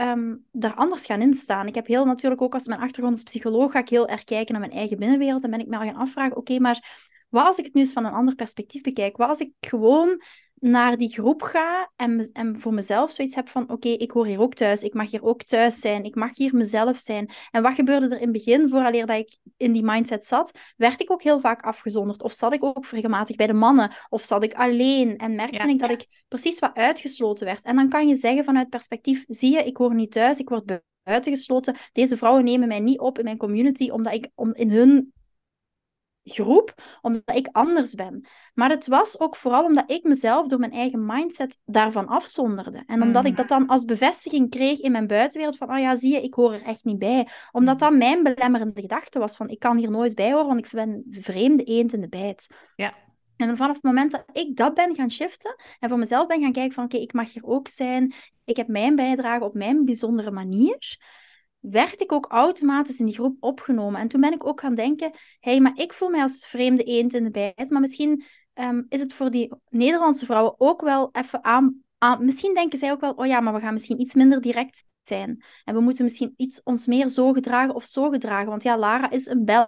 um, daar anders gaan instaan. Ik heb heel natuurlijk ook als mijn achtergrond als psycholoog ga ik heel erg kijken naar mijn eigen binnenwereld en ben ik me al gaan afvragen, oké, maar wat als ik het nu eens van een ander perspectief bekijk? Wat als ik gewoon naar die groep ga en, en voor mezelf zoiets heb van oké, ik hoor hier ook thuis, ik mag hier ook thuis zijn, ik mag hier mezelf zijn. En wat gebeurde er in het begin, vooraleer dat ik in die mindset zat, werd ik ook heel vaak afgezonderd of zat ik ook regelmatig bij de mannen of zat ik alleen en merkte ja, ik dat ja. ik precies wat uitgesloten werd. En dan kan je zeggen vanuit perspectief, zie je, ik hoor niet thuis, ik word buitengesloten. Deze vrouwen nemen mij niet op in mijn community omdat ik om in hun groep, omdat ik anders ben. Maar het was ook vooral omdat ik mezelf door mijn eigen mindset daarvan afzonderde. En omdat ik mhm. dat dan als bevestiging kreeg in mijn buitenwereld van, oh ja, zie je, ik hoor er echt niet bij. Omdat dat mijn belemmerende gedachte was van, ik kan hier nooit bij horen, want ik ben vreemde eend in de bijt. Ja. En vanaf het moment dat ik dat ben gaan shiften en voor mezelf ben gaan kijken van, oké, okay, ik mag hier ook zijn, ik heb mijn bijdrage op mijn bijzondere manier, werd ik ook automatisch in die groep opgenomen. En toen ben ik ook gaan denken, hé, hey, maar ik voel mij als vreemde eend in de bijt, maar misschien um, is het voor die Nederlandse vrouwen ook wel even aan, aan... Misschien denken zij ook wel, oh ja, maar we gaan misschien iets minder direct zijn. En we moeten misschien iets ons meer zo gedragen of zo gedragen. Want ja, Lara is een Belg.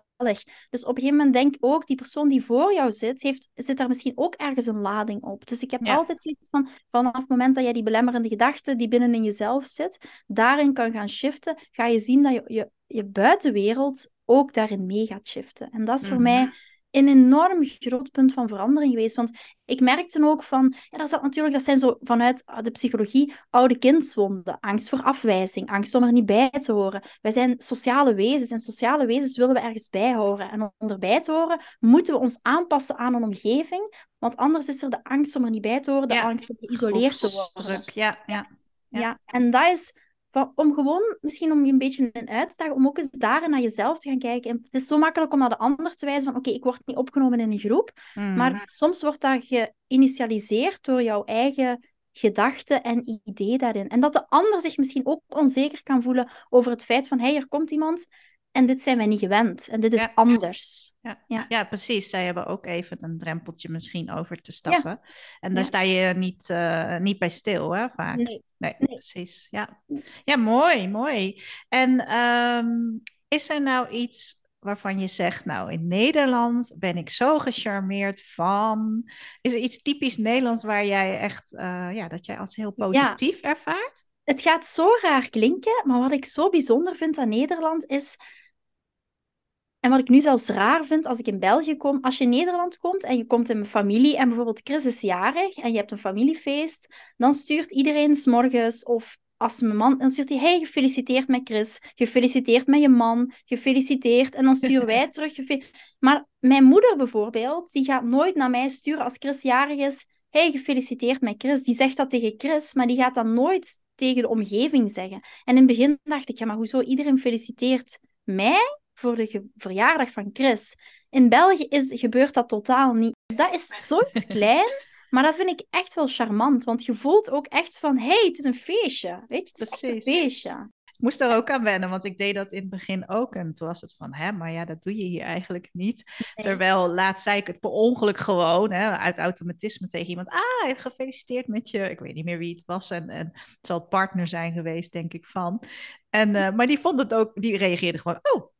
Dus op een gegeven moment denk ook, die persoon die voor jou zit, heeft, zit daar misschien ook ergens een lading op. Dus ik heb ja. altijd zoiets van, vanaf het moment dat jij die belemmerende gedachte die binnen in jezelf zit, daarin kan gaan shiften, ga je zien dat je, je, je buitenwereld ook daarin mee gaat shiften. En dat is voor mm -hmm. mij een enorm groot punt van verandering geweest. Want ik merkte ook van, ja, dat, zat natuurlijk, dat zijn zo vanuit de psychologie oude kindswonden. Angst voor afwijzing, angst om er niet bij te horen. Wij zijn sociale wezens en sociale wezens willen we ergens bij horen. En om erbij te horen, moeten we ons aanpassen aan een omgeving. Want anders is er de angst om er niet bij te horen, de ja, angst om geïsoleerd te worden. Ja, ja, ja. ja, en dat is van, om gewoon, misschien om je een beetje een uitdaging, om ook eens daar naar jezelf te gaan kijken. En het is zo makkelijk om naar de ander te wijzen van, oké, okay, ik word niet opgenomen in een groep. Mm. Maar soms wordt dat geïnitialiseerd door jouw eigen gedachte en idee daarin. En dat de ander zich misschien ook onzeker kan voelen over het feit van, hé, hey, er komt iemand en dit zijn wij niet gewend en dit is anders. Ja. Ja. ja, precies. Zij hebben ook even een drempeltje misschien over te stappen. En daar sta je niet, uh, niet bij stil, hè, vaak. Nee. Nee, precies. Ja. ja, mooi, mooi. En um, is er nou iets waarvan je zegt, nou in Nederland ben ik zo gecharmeerd van. Is er iets typisch Nederlands waar jij echt, uh, ja, dat jij als heel positief ervaart? Het gaat zo raar klinken, maar wat ik zo bijzonder vind aan Nederland is. En wat ik nu zelfs raar vind als ik in België kom, als je in Nederland komt en je komt in mijn familie en bijvoorbeeld Chris is jarig en je hebt een familiefeest, dan stuurt iedereen s'morgens of als mijn man, dan stuurt hij, hey, gefeliciteerd met Chris, gefeliciteerd met je man, gefeliciteerd. En dan sturen wij terug. Maar mijn moeder bijvoorbeeld, die gaat nooit naar mij sturen als Chris jarig is, hey, gefeliciteerd met Chris. Die zegt dat tegen Chris, maar die gaat dat nooit tegen de omgeving zeggen. En in het begin dacht ik, ja, maar hoezo? Iedereen feliciteert mij voor de verjaardag van Chris. In België is, gebeurt dat totaal niet. Dus dat is zoiets klein. Maar dat vind ik echt wel charmant, want je voelt ook echt van, hé, hey, het is een feestje. Weet je, het is een feestje. Ik moest er ook aan wennen, want ik deed dat in het begin ook. En toen was het van, hè, maar ja, dat doe je hier eigenlijk niet. Terwijl laatst zei ik het per ongeluk gewoon, hè, uit automatisme tegen iemand. Ah, gefeliciteerd met je. Ik weet niet meer wie het was. En, en het zal partner zijn geweest, denk ik, van. En, uh, maar die vond het ook, die reageerde gewoon, oh,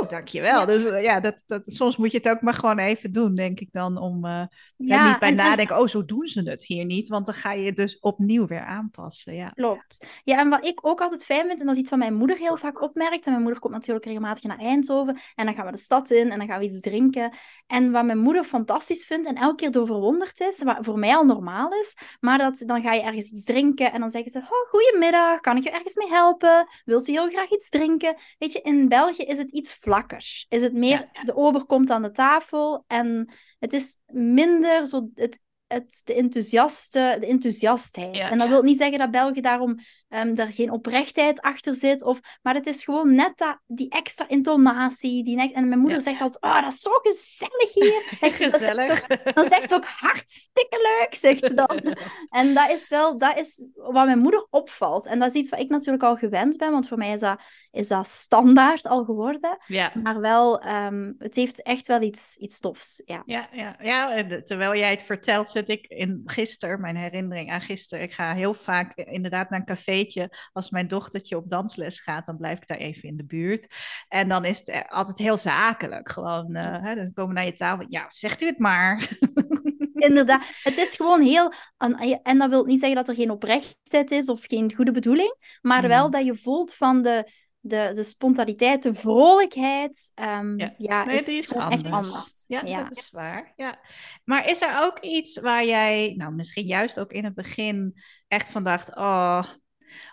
Oh, dankjewel. Ja. Dus uh, ja, dat, dat, soms moet je het ook maar gewoon even doen, denk ik dan. Om uh, ja, niet bij en, nadenken, oh, zo doen ze het hier niet. Want dan ga je het dus opnieuw weer aanpassen. Ja. Klopt. Ja, en wat ik ook altijd fijn vind, en dat is iets wat mijn moeder heel vaak opmerkt. En mijn moeder komt natuurlijk regelmatig naar Eindhoven. En dan gaan we de stad in en dan gaan we iets drinken. En wat mijn moeder fantastisch vindt en elke keer door verwonderd is, wat voor mij al normaal is. Maar dat, dan ga je ergens iets drinken en dan zeggen ze, oh, goedemiddag, kan ik je ergens mee helpen? Wilt u heel graag iets drinken? Weet je, in België is het iets vlakker. Is het meer, de ober komt aan de tafel en het is minder zo het het, de, enthousiaste, de enthousiastheid. en dat wil niet zeggen dat België daarom um, ehm, er geen oprechtheid achter zit. Of, maar het is gewoon net dat, die extra intonatie. Die en mijn moeder zegt altijd, oh, dat is zo gezellig hier. Echt, gezellig. Dan zegt ze ook hartstikke leuk, zegt ze dan. en dat is wel, dat is wat mijn moeder opvalt. En dat is iets wat ik natuurlijk al gewend ben, want voor mij is dat, is dat standaard al geworden. Ja. Maar wel, um, het heeft echt wel iets, iets tofs. Ja. Ja, ja, ja, terwijl jij het vertelt zit ik in gisteren, mijn herinnering aan gisteren. Ik ga heel vaak inderdaad naar een Als mijn dochtertje op dansles gaat, dan blijf ik daar even in de buurt. En dan is het altijd heel zakelijk. Gewoon, uh, hè, dan komen naar je tafel. Ja, zegt u het maar. Inderdaad, het is gewoon heel. En dat wil niet zeggen dat er geen oprechtheid is of geen goede bedoeling, maar wel hmm. dat je voelt van de de, de spontaniteit, de vrolijkheid, um, ja, ja nee, is, is anders. echt anders. Ja, ja, dat is waar. Ja. Maar is er ook iets waar jij, nou misschien juist ook in het begin, echt van dacht, oh,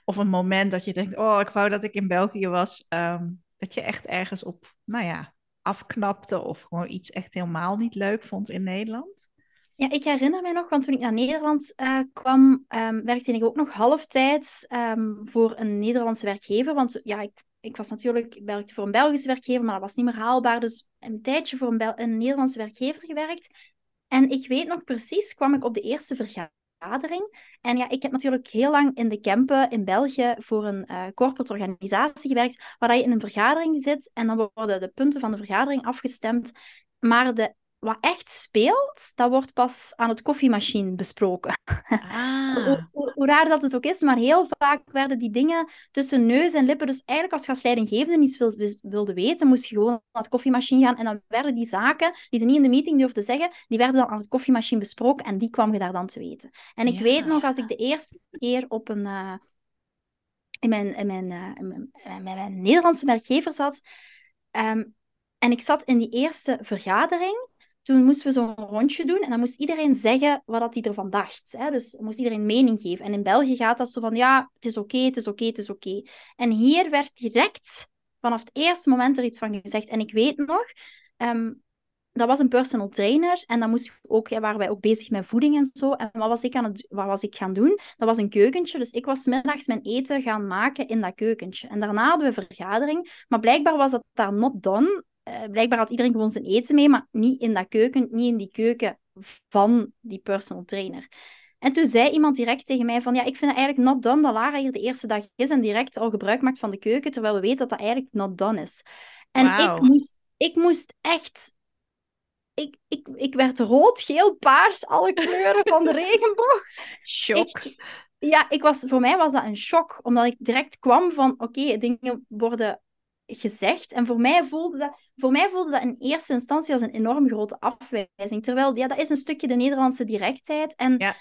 of een moment dat je denkt, oh, ik wou dat ik in België was, um, dat je echt ergens op, nou ja, afknapte of gewoon iets echt helemaal niet leuk vond in Nederland? Ja, ik herinner me nog, want toen ik naar Nederland uh, kwam, um, werkte ik ook nog halftijds um, voor een Nederlandse werkgever. Want ja, ik, ik was natuurlijk, werkte voor een Belgische werkgever, maar dat was niet meer haalbaar. Dus een tijdje voor een, een Nederlandse werkgever gewerkt. En ik weet nog precies, kwam ik op de eerste vergadering. En ja, ik heb natuurlijk heel lang in de Kempen in België voor een uh, corporate organisatie gewerkt, waar je in een vergadering zit en dan worden de punten van de vergadering afgestemd. Maar de wat echt speelt, dat wordt pas aan het koffiemachine besproken. Ah. hoe, hoe, raar dat het ook is, maar heel vaak werden die dingen tussen neus en lippen. Dus eigenlijk als je als leidinggevende iets wilde weten, moest je gewoon naar het koffiemachine gaan. En dan werden die zaken, die ze niet in de meeting durfden zeggen, die werden dan aan het koffiemachine besproken en die kwam je daar dan te weten. En ik weet nog, als ik de eerste keer op een... Uh, in mijn, in mijn, uh, in mijn, in mijn, Nederlandse werkgever zat. Um, en ik zat in die eerste vergadering toen moesten we zo'n rondje doen en dan moest iedereen zeggen wat hij ervan dacht. Hè? Dus moest iedereen mening geven. En in België gaat dat zo van, ja, het is oké, het is oké, het is oké. En hier werd direct vanaf het eerste moment er iets van gezegd. En ik weet nog, um, dat was een personal trainer en dan moest ik ook, ja, waren wij ook bezig met voeding en zo. En wat was ik, aan het, wat was ik gaan doen? Dat was een keukentje, dus ik was middags mijn eten gaan maken in dat keukentje. En daarna hadden we een vergadering, maar blijkbaar was dat daar not done. Uh, blijkbaar had iedereen gewoon zijn eten mee, maar niet in dat keuken, niet in die keuken van die personal trainer. En toen zei iemand direct tegen mij van, ja, ik vind het eigenlijk not done dat Lara hier de eerste dag is en direct al gebruik maakt van de keuken, terwijl we weten dat dat eigenlijk not done is. En ik, moest, ik moest echt... Ik, ik, ik werd rood, geel, paars, alle kleuren van de regenboog. Shock. ja, ik was, voor mij was dat een shock, omdat ik direct kwam van, oké, dingen worden gezegd. En voor mij, voelde dat, voor mij voelde dat in eerste instantie als een enorm grote afwijzing. Terwijl, ja, dat is een stukje de Nederlandse directheid. En ja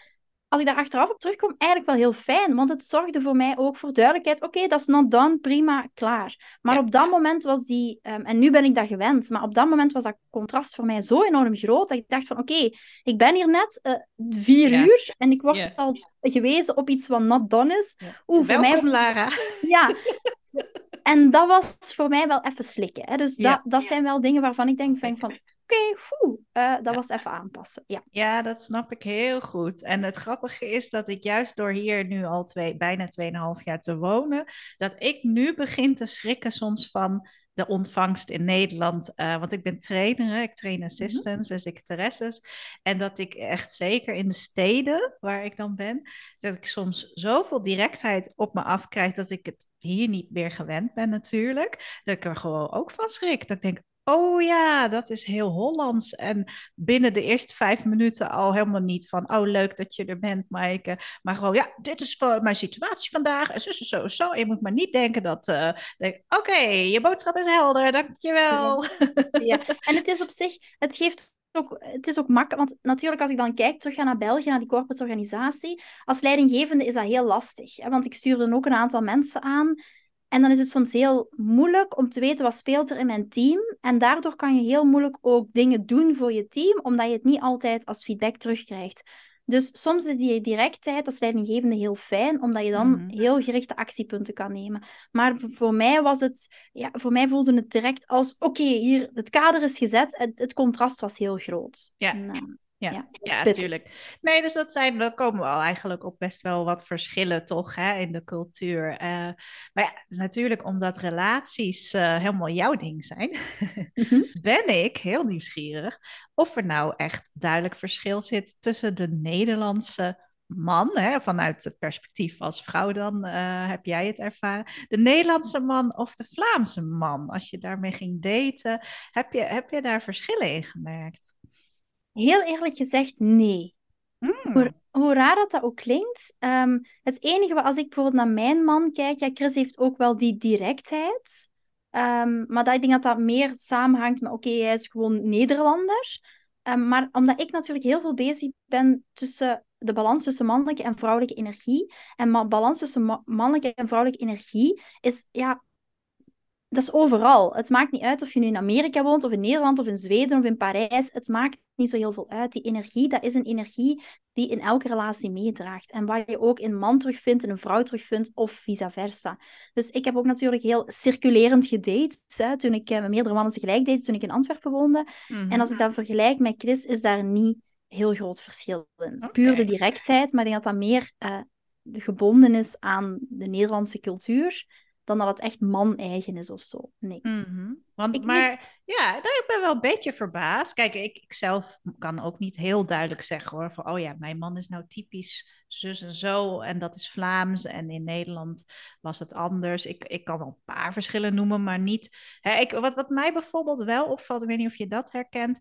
als ik daar achteraf op terugkom, eigenlijk wel heel fijn. Want het zorgde voor mij ook voor duidelijkheid. Oké, dat is not done, prima, klaar. Maar op dat moment was die... Ehm, en nu ben ik dat gewend. Maar op dat moment was dat contrast voor mij zo enorm groot. Dat ik dacht van, oké, ik ben hier net uh, vier uur. En ik word al gewezen op iets wat not done is. Oeh, voor mij... Lara. Ja. En dat was voor mij wel even slikken. Hè. Dus dat, dat zijn wel dingen waarvan ik denk van oké, okay, uh, dat was even aanpassen. Ja. ja, dat snap ik heel goed. En het grappige is dat ik juist door hier nu al twee, bijna 2,5 jaar te wonen, dat ik nu begin te schrikken soms van de ontvangst in Nederland. Uh, want ik ben trainer, ik train mhm. assistants en secretaresses. En dat ik echt zeker in de steden waar ik dan ben, dat ik soms zoveel directheid op me afkrijg dat ik het hier niet meer gewend ben natuurlijk. Dat ik er gewoon ook van schrik. Dat ik denk, Oh ja, dat is heel Hollands. En binnen de eerste vijf minuten al helemaal niet van, oh leuk dat je er bent, Maaike. Maar gewoon, ja, dit is mijn situatie vandaag. En zo, zo, zo. Je moet maar niet denken dat, uh, oké, je boodschap is helder, dankjewel. Ja. ja, en het is op zich, het geeft het is ook makkelijk, want natuurlijk als ik dan kijk, terug naar België, naar die corporate organisatie, als leidinggevende is dat heel lastig. Hè? Want ik stuur dan ook een aantal mensen aan en dan is het soms heel moeilijk om te weten wat speelt er in mijn team. En daardoor kan je heel moeilijk ook dingen doen voor je team, omdat je het niet altijd als feedback terugkrijgt. Dus soms is die directheid als leidinggevende heel fijn, omdat je dan mhm. heel gerichte actiepunten kan nemen. Maar voor mij was het, ja, voor mij voelde het direct als: oké, hier, het kader is gezet, het, het contrast was heel groot. Ja. En, uh, ja, ja, natuurlijk. Nee, dus dat zijn, dan komen we al eigenlijk op best wel wat verschillen toch hè, in de cultuur. Uh, maar ja, natuurlijk omdat relaties uh, helemaal jouw ding zijn, mhm. ben ik heel nieuwsgierig of er nou echt duidelijk verschil zit tussen de Nederlandse man, hè, vanuit het perspectief als vrouw dan uh, heb jij het ervaren, de Nederlandse man of de Vlaamse man, als je daarmee ging daten, heb je, heb je daar verschillen in gemerkt? Heel eerlijk gezegd, nee. Hmm. Hoe, hoe, raar dat dat ook klinkt. Um, het enige, als ik bijvoorbeeld naar mijn man kijk, ja, Chris heeft ook wel die directheid. Um, maar dat, ik denk dat dat meer samenhangt met, oké, hij is gewoon Nederlander. Um, maar omdat ik natuurlijk heel veel bezig ben tussen de balans tussen mannelijke en vrouwelijke energie. En balans tussen mannelijke en vrouwelijke energie is, ja, dat is overal. Het maakt niet uit of je nu in Amerika woont, of in Nederland, of in Zweden, of in Parijs. Het maakt niet zo heel veel uit. Die energie, dat is een energie die in elke relatie meedraagt. En waar je ook in man terugvindt, in een vrouw terugvindt, of vice versa. Dus ik heb ook natuurlijk heel circulerend gedate. Hè, toen ik met meerdere mannen tegelijk date, toen ik in Antwerpen woonde. En als ik dat vergelijk met Chris, is daar niet heel groot verschil in. Puur de directheid, maar ik denk dat dat meer uh, gebonden is aan de Nederlandse cultuur dan dat het echt man-eigen is of zo. Nee. Mhm. Want, ik maar ja, ik ben wel een beetje verbaasd. Kijk, ik, ik zelf kan ook niet heel duidelijk zeggen hoor, van oh ja, mijn man is nou typisch zus en zo en dat is Vlaams en in Nederland was het anders. Ik, ik kan wel een paar verschillen noemen, maar niet. Hè, ik, wat, wat mij bijvoorbeeld wel opvalt, ik weet niet of je dat herkent,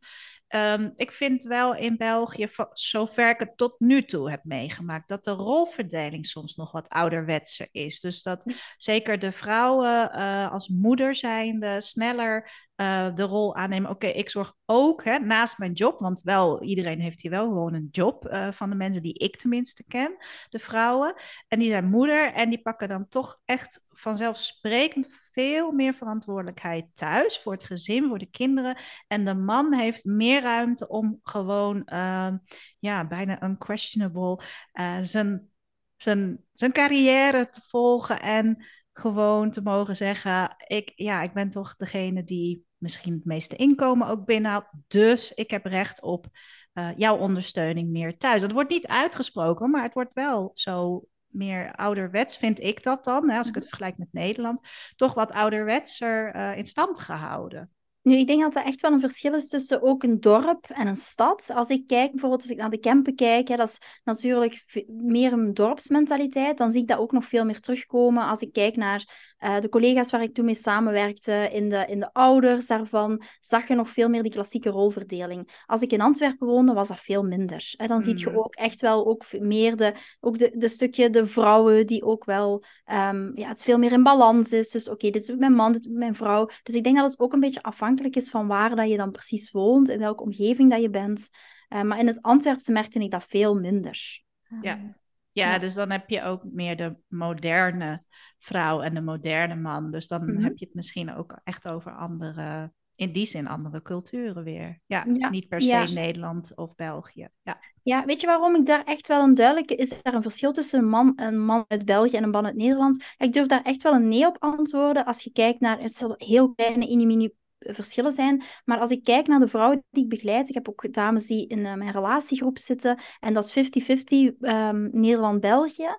Ehm, ik vind wel in België, zover ik het tot nu toe heb meegemaakt, dat de rolverdeling soms nog wat ouderwetser is. Dus dat zeker de vrouwen uh, als moeder zijnde sneller uh, de rol aannemen. Oké, ik zorg ook hè, naast mijn job, want wel iedereen heeft hier wel gewoon een job uh, van de mensen die ik tenminste ken, de vrouwen. En die zijn moeder en die pakken dan toch echt vanzelfsprekend veel meer verantwoordelijkheid thuis voor het gezin, voor de kinderen. En de man heeft meer ruimte om gewoon, uh, ja, bijna unquestionable, uh, zijn, zijn, zijn carrière te volgen en gewoon te mogen zeggen: ik, ja, ik ben toch degene die misschien het meeste inkomen ook binnenhaalt. Dus ik heb recht op uh, jouw ondersteuning meer thuis. Dat wordt niet uitgesproken, maar het wordt wel zo meer ouderwets, vind ik dat dan, hè, als ik het mhm. vergelijk met Nederland, toch wat ouderwetser uh, in stand gehouden. Nu, ik denk dat er echt wel een verschil is tussen ook een dorp en een stad. Als ik kijk, bijvoorbeeld als ik naar de Kempen kijk, hè, dat is natuurlijk meer een dorpsmentaliteit. Dan zie ik dat ook nog veel meer terugkomen. Als ik kijk naar uh, de collega's waar ik toen mee samenwerkte, in de, in de ouders daarvan, zag je nog veel meer die klassieke rolverdeling. Als ik in Antwerpen woonde, was dat veel minder. En dan mm. zie je ook echt wel ook meer de, ook de, de stukje de vrouwen die ook wel, um, ja, het veel meer in balans is. Dus oké, dit is mijn man, dit is mijn vrouw. Dus ik denk dat het ook een beetje afhankelijk is van waar dat je dan precies woont, in welke omgeving dat je bent. Uh, maar in het Antwerpse merkte ik dat veel minder. Ja. Ehm, ja, dus dan heb je ook meer de moderne vrouw en de moderne man. Dus dan mhm. heb je het misschien ook echt over andere, in die zin andere culturen weer. Ja, niet per se Nederland of België. Ja. ja, weet je waarom ik daar echt wel een duidelijke... Is er een verschil tussen een man, een man uit België en een man uit Nederland? Ik durf daar echt wel een nee op antwoorden als je kijkt naar... Het heel kleine inimini verschillen zijn. Maar als ik kijk naar de vrouwen die ik begeleid, ik heb ook dames die in uh, mijn relatiegroep zitten, en dat is 50-50 um, Nederland-België.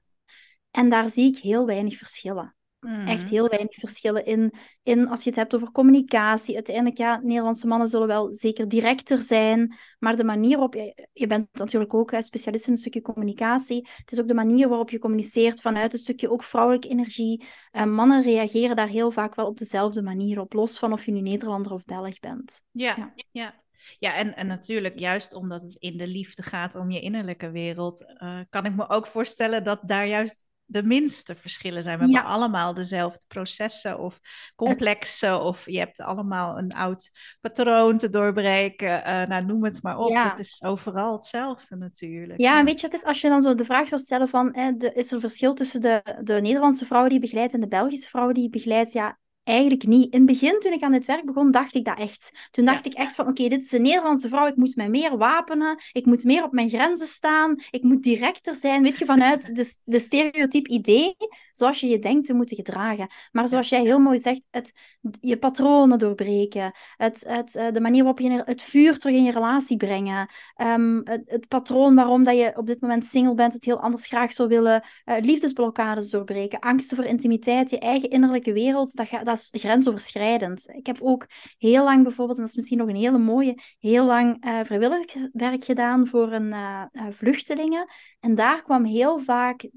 En daar zie ik heel weinig verschillen. Echt mhm. heel weinig verschillen in, in, als je het hebt over communicatie. Uiteindelijk, ja, Nederlandse mannen zullen wel zeker directer zijn, maar de manier waarop je, je bent natuurlijk ook specialist in een stukje communicatie. Het is ook de manier waarop je communiceert vanuit een stukje ook vrouwelijke energie. Uh, mannen reageren daar heel vaak wel op dezelfde manier op, los van of je nu Nederlander of Belg bent. Ja, ja. ja. Ja, en, en natuurlijk, juist omdat het in de liefde gaat om je innerlijke wereld, uh, kan ik me ook voorstellen dat daar juist de minste verschillen zijn. We hebben allemaal dezelfde processen of complexen. Of je hebt allemaal een oud patroon te doorbreken. Uh, nou, noem het maar op. Ja. Het is overal hetzelfde natuurlijk. Ja, en weet je, het is als je dan zo de vraag zou stellen van... de, is er verschil tussen de, de Nederlandse vrouwen die begeleidt en de Belgische vrouwen die begeleidt? Ja, Eigenlijk niet. In het begin, toen ik aan dit werk begon, dacht ik dat echt. Toen dacht ik echt van, oké, dit is een Nederlandse vrouw, ik moet mij meer wapenen, ik moet meer op mijn grenzen staan, ik moet directer zijn, weet je, vanuit de, de stereotype idee, zoals je je denkt te moeten gedragen. Maar zoals jij heel mooi zegt, het, je patronen doorbreken, het, het, eh, de manier waarop je het vuur terug in je relatie brengen, um, het, het, patroon waarom dat je op dit moment single bent, het heel anders graag zou willen, uh, liefdesblokkades doorbreken, angsten voor intimiteit, je eigen innerlijke wereld, dat gaat dat is grensoverschrijdend. Ik heb ook heel lang bijvoorbeeld, en dat is misschien nog een hele mooie, heel lang uh, vrijwilligerswerk gedaan voor een uh, vluchtelingen. En daar kwam heel vaak,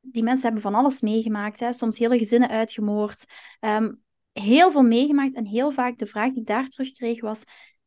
die mensen hebben van alles meegemaakt, hè, soms hele gezinnen uitgemoord, ehm, heel veel meegemaakt. En heel vaak de vraag die ik daar terugkreeg was,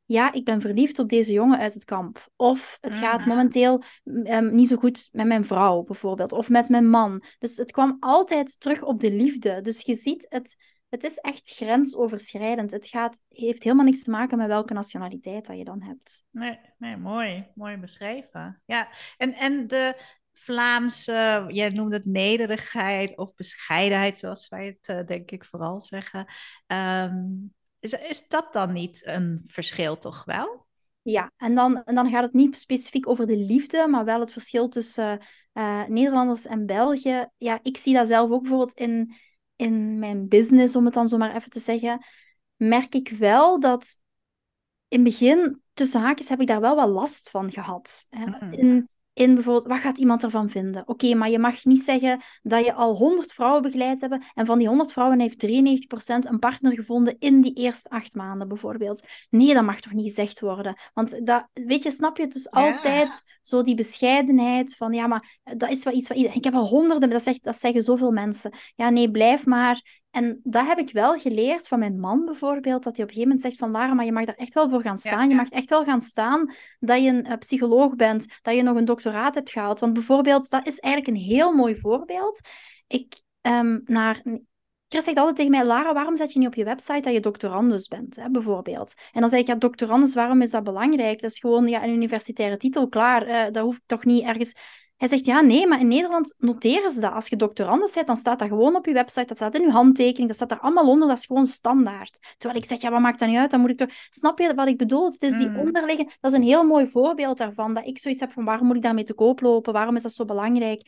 ja, ik ben verliefd op deze jongen uit het kamp. Of het gaat mhm. momenteel um, niet zo goed met mijn vrouw, bijvoorbeeld. Of met mijn man. Dus het kwam altijd terug op de liefde. Dus je ziet, het, het is echt grensoverschrijdend. Het gaat, heeft helemaal niks te maken met welke nationaliteit dat je dan hebt. Nee, nee mooi. Mooi beschreven. Ja, en, en de Vlaamse, jij noemde het nederigheid of bescheidenheid, zoals wij het uh, denk ik vooral zeggen. Ehm, is, is dat dan niet een verschil toch wel? Ja, en dan, en dan gaat het niet specifiek over de liefde, maar wel het verschil tussen uh, Nederlanders en België. Ja, ik zie dat zelf ook bijvoorbeeld in, in mijn business, om het dan zo maar even te zeggen, merk ik wel dat in het begin, tussen haakjes, heb ik daar wel wat last van gehad. Mm. In, in bijvoorbeeld, wat gaat iemand ervan vinden? Oké, maar je mag niet zeggen dat je al 100 vrouwen begeleid hebt en van die 100 vrouwen heeft 93% een partner gevonden in die eerste acht maanden bijvoorbeeld. Nee, dat mag toch niet gezegd worden? Want dat, weet je, snap je dus altijd zo die bescheidenheid van, ja, maar dat is wel iets wat iedereen... Ik heb al honderden, dat, zegt, dat zeggen zoveel mensen. Ja, nee, blijf maar en dat heb ik wel geleerd van mijn man bijvoorbeeld, dat hij op een gegeven moment zegt van Lara, maar je mag daar echt wel voor gaan staan. Je mag echt wel gaan staan dat je een uh, psycholoog bent, dat je nog een doctoraat hebt gehaald. Want bijvoorbeeld, dat is eigenlijk een heel mooi voorbeeld. Ik, um, naar, Chris zegt altijd tegen mij, Lara, waarom zet je niet op je website dat je doctorandus bent, hè, bijvoorbeeld? En dan zeg ik, ja, doctorandus, waarom is dat belangrijk? Dat is gewoon ja, een universitaire titel, klaar. Uh, dat hoeft toch niet ergens hij zegt, ja, nee, maar in Nederland noteren ze dat. Als je doctorandus bent, dan staat dat gewoon op je website, dat staat in je handtekening, dat staat er allemaal onder, dat is gewoon standaard. Terwijl ik zeg, ja, wat maakt dat niet uit? Dan moet ik toch... Snap je wat ik bedoel? Het is die mm. onderliggende... Dat is een heel mooi voorbeeld daarvan, dat ik zoiets heb van, waarom moet ik daarmee te koop lopen? Waarom is dat zo belangrijk?